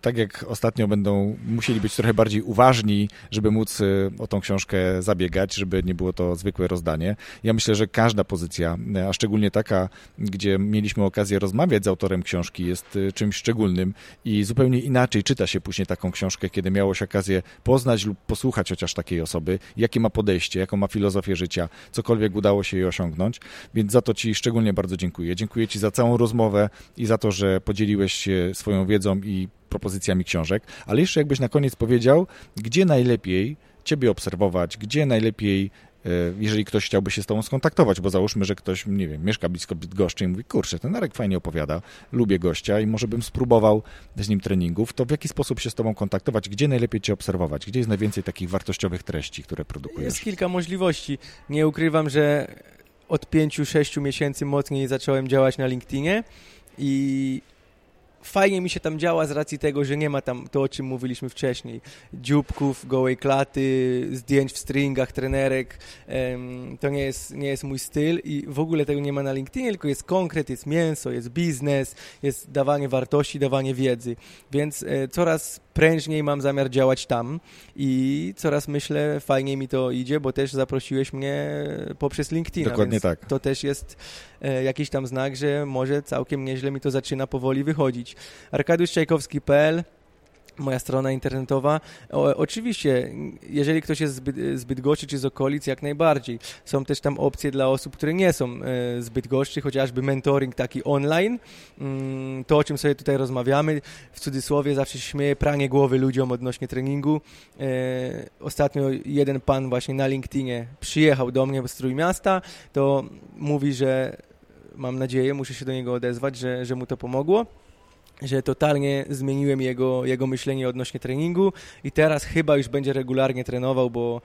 tak jak ostatnio, będą musieli być trochę bardziej uważni, żeby móc y, o tą książkę zabiegać, żeby nie było to zwykłe rozdanie. Ja myślę, że każda pozycja, y, a szczególnie taka, gdzie mieliśmy okazję rozmawiać z autorem książki, jest y, czymś szczególnym i zupełnie inaczej czyta się później taką książkę, kiedy miało się okazję poznać lub posłuchać chociaż takiej osoby, jakie ma podejście, jaką ma filozofię życia, cokolwiek udało się jej osiągnąć. Więc za to Ci szczególnie bardzo dziękuję. Dziękuję Ci za całą rozmowę i za to, że podzieliłeś się swoją wiedzą i propozycjami książek. Ale jeszcze jakbyś na koniec powiedział, gdzie najlepiej Ciebie obserwować, gdzie najlepiej e, jeżeli ktoś chciałby się z Tobą skontaktować, bo załóżmy, że ktoś, nie wiem, mieszka blisko Bydgoszczy i mówi, kurczę, ten Arek fajnie opowiada, lubię gościa i może bym spróbował z nim treningów, to w jaki sposób się z Tobą kontaktować, gdzie najlepiej Cię obserwować, gdzie jest najwięcej takich wartościowych treści, które produkujesz? Jest kilka możliwości. Nie ukrywam, że od 5-6 miesięcy mocniej zacząłem działać na LinkedInie i fajnie mi się tam działa z racji tego, że nie ma tam to, o czym mówiliśmy wcześniej. Dzióbków, gołej klaty, zdjęć w stringach, trenerek. To nie jest, nie jest mój styl i w ogóle tego nie ma na LinkedInie, tylko jest konkret, jest mięso, jest biznes, jest dawanie wartości, dawanie wiedzy. Więc e, coraz prężniej mam zamiar działać tam i coraz myślę fajniej mi to idzie, bo też zaprosiłeś mnie poprzez LinkedIn. Dokładnie tak. To też jest e, jakiś tam znak, że może całkiem nieźle mi to zaczyna powoli wychodzić. arkadiuszczajkowski.pl moja strona internetowa. O, oczywiście, jeżeli ktoś jest zbyt, zbyt goszczy czy z okolic, jak najbardziej. Są też tam opcje dla osób, które nie są e, zbyt goszczy, chociażby mentoring taki online. Mm, to, o czym sobie tutaj rozmawiamy, w cudzysłowie zawsze śmieję, pranie głowy ludziom odnośnie treningu. E, ostatnio jeden pan właśnie na LinkedInie przyjechał do mnie z Trójmiasta, to mówi, że mam nadzieję, muszę się do niego odezwać, że, że mu to pomogło że totalnie zmieniłem jego, jego myślenie odnośnie treningu i teraz chyba już będzie regularnie trenował, bo,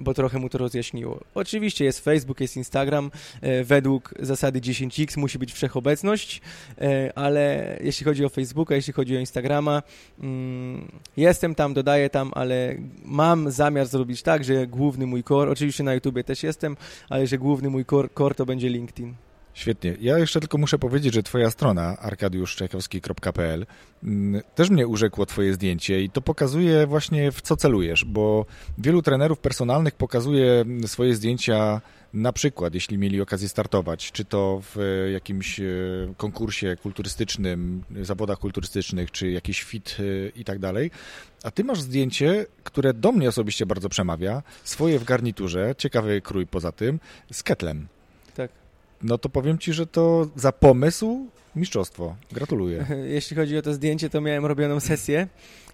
bo trochę mu to rozjaśniło. Oczywiście jest Facebook, jest Instagram, e, według zasady 10x musi być wszechobecność, e, ale jeśli chodzi o Facebooka, jeśli chodzi o Instagrama, mm, jestem tam, dodaję tam, ale mam zamiar zrobić tak, że główny mój core, oczywiście na YouTubie też jestem, ale że główny mój core, core to będzie LinkedIn. Świetnie. Ja jeszcze tylko muszę powiedzieć, że twoja strona arkadiuszczajkowski.pl mm, też mnie urzekło twoje zdjęcie i to pokazuje właśnie w co celujesz, bo wielu trenerów personalnych pokazuje swoje zdjęcia na przykład, jeśli mieli okazję startować, czy to w e, jakimś e, konkursie kulturystycznym, zawodach kulturystycznych, czy jakiś fit e, i tak dalej, a ty masz zdjęcie, które do mnie osobiście bardzo przemawia, swoje w garniturze, ciekawy krój poza tym, z ketlem. No to powiem ci, że to za pomysł mistrzostwo. Gratuluję. Jeśli chodzi o to zdjęcie, to miałem robioną sesję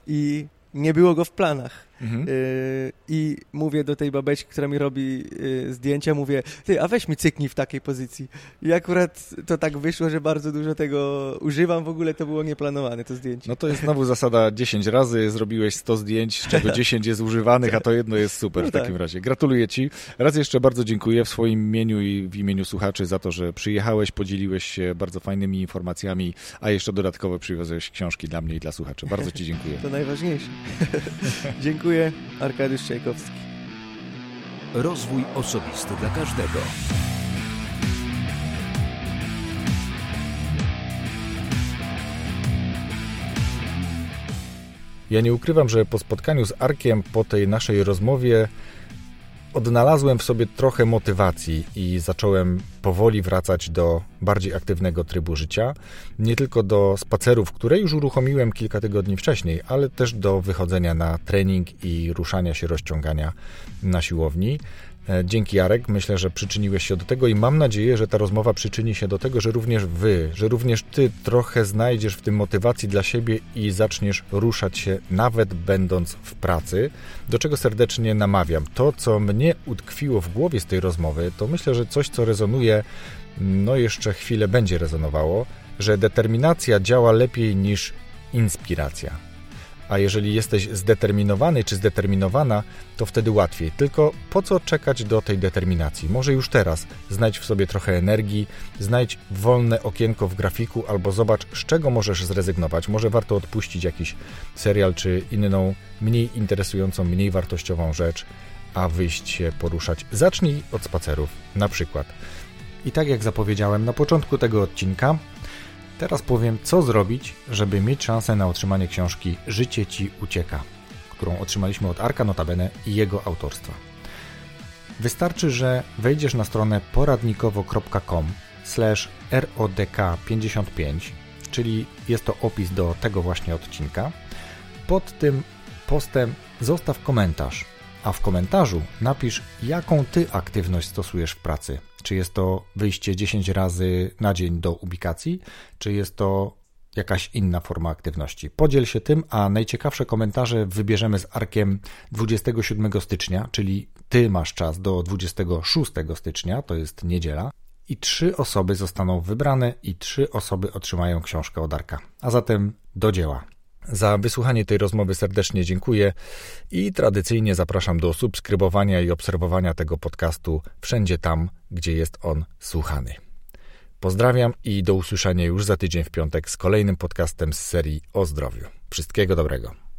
i nie było go w planach. Mhm. Yy, I mówię do tej babeczki, która mi robi yy, zdjęcia, mówię, ty, a weź mi cyknij w takiej pozycji. I akurat to tak wyszło, że bardzo dużo tego używam, w ogóle to było nieplanowane, to zdjęcie. No to jest znowu zasada 10 razy, zrobiłeś 100 zdjęć, z czego 10 jest używanych, a to jedno jest super No w takim tak. razie. Gratuluję ci. Raz jeszcze bardzo dziękuję w swoim imieniu i w imieniu słuchaczy za to, że przyjechałeś, podzieliłeś się bardzo fajnymi informacjami, a jeszcze dodatkowo przywiozłeś książki dla mnie i dla słuchaczy. Bardzo ci dziękuję. To najważniejsze. Dziękuję, Arkadiusz Czajkowski. Rozwój osobisty dla każdego. Ja nie ukrywam, że po spotkaniu z Arkiem, po tej naszej rozmowie, odnalazłem w sobie trochę motywacji i zacząłem powoli wracać do bardziej aktywnego trybu życia. Nie tylko do spacerów, które już uruchomiłem kilka tygodni wcześniej, ale też do wychodzenia na trening i ruszania się, rozciągania na siłowni. E, Dzięki Jarek, myślę, że przyczyniłeś się do tego i mam nadzieję, że ta rozmowa przyczyni się do tego, że również wy, że również ty trochę znajdziesz w tym motywacji dla siebie i zaczniesz ruszać się, nawet będąc w pracy, do czego serdecznie namawiam. To, co mnie utkwiło w głowie z tej rozmowy, to myślę, że coś, co rezonuje, no jeszcze chwilę będzie rezonowało, że determinacja działa lepiej niż inspiracja. A jeżeli jesteś zdeterminowany czy zdeterminowana, to wtedy łatwiej. Tylko po co czekać do tej determinacji? Może już teraz znajdź w sobie trochę energii, znajdź wolne okienko w grafiku albo zobacz, z czego możesz zrezygnować. Może warto odpuścić jakiś serial czy inną, mniej interesującą, mniej wartościową rzecz, a wyjść się poruszać. Zacznij od spacerów, na przykład. I tak jak zapowiedziałem na początku tego odcinka, Teraz powiem, co zrobić, żeby mieć szansę na otrzymanie książki Życie Ci ucieka, którą otrzymaliśmy od Arka Notabene i jego autorstwa. Wystarczy, że wejdziesz na stronę poradnikowo.com rodk55, czyli jest to opis do tego właśnie odcinka. Pod tym postem zostaw komentarz, a w komentarzu napisz, jaką Ty aktywność stosujesz w pracy – czy jest to wyjście 10 razy na dzień do ubikacji, czy jest to jakaś inna forma aktywności. Podziel się tym, a najciekawsze komentarze wybierzemy z arkiem 27 stycznia, czyli ty masz czas do 26 stycznia, to jest niedziela. I trzy osoby zostaną wybrane i trzy osoby otrzymają książkę od Arka. A zatem do dzieła. Za wysłuchanie tej rozmowy serdecznie dziękuję i tradycyjnie zapraszam do subskrybowania i obserwowania tego podcastu wszędzie tam, gdzie jest on słuchany. Pozdrawiam i do usłyszenia już za tydzień w piątek z kolejnym podcastem z serii o zdrowiu. Wszystkiego dobrego.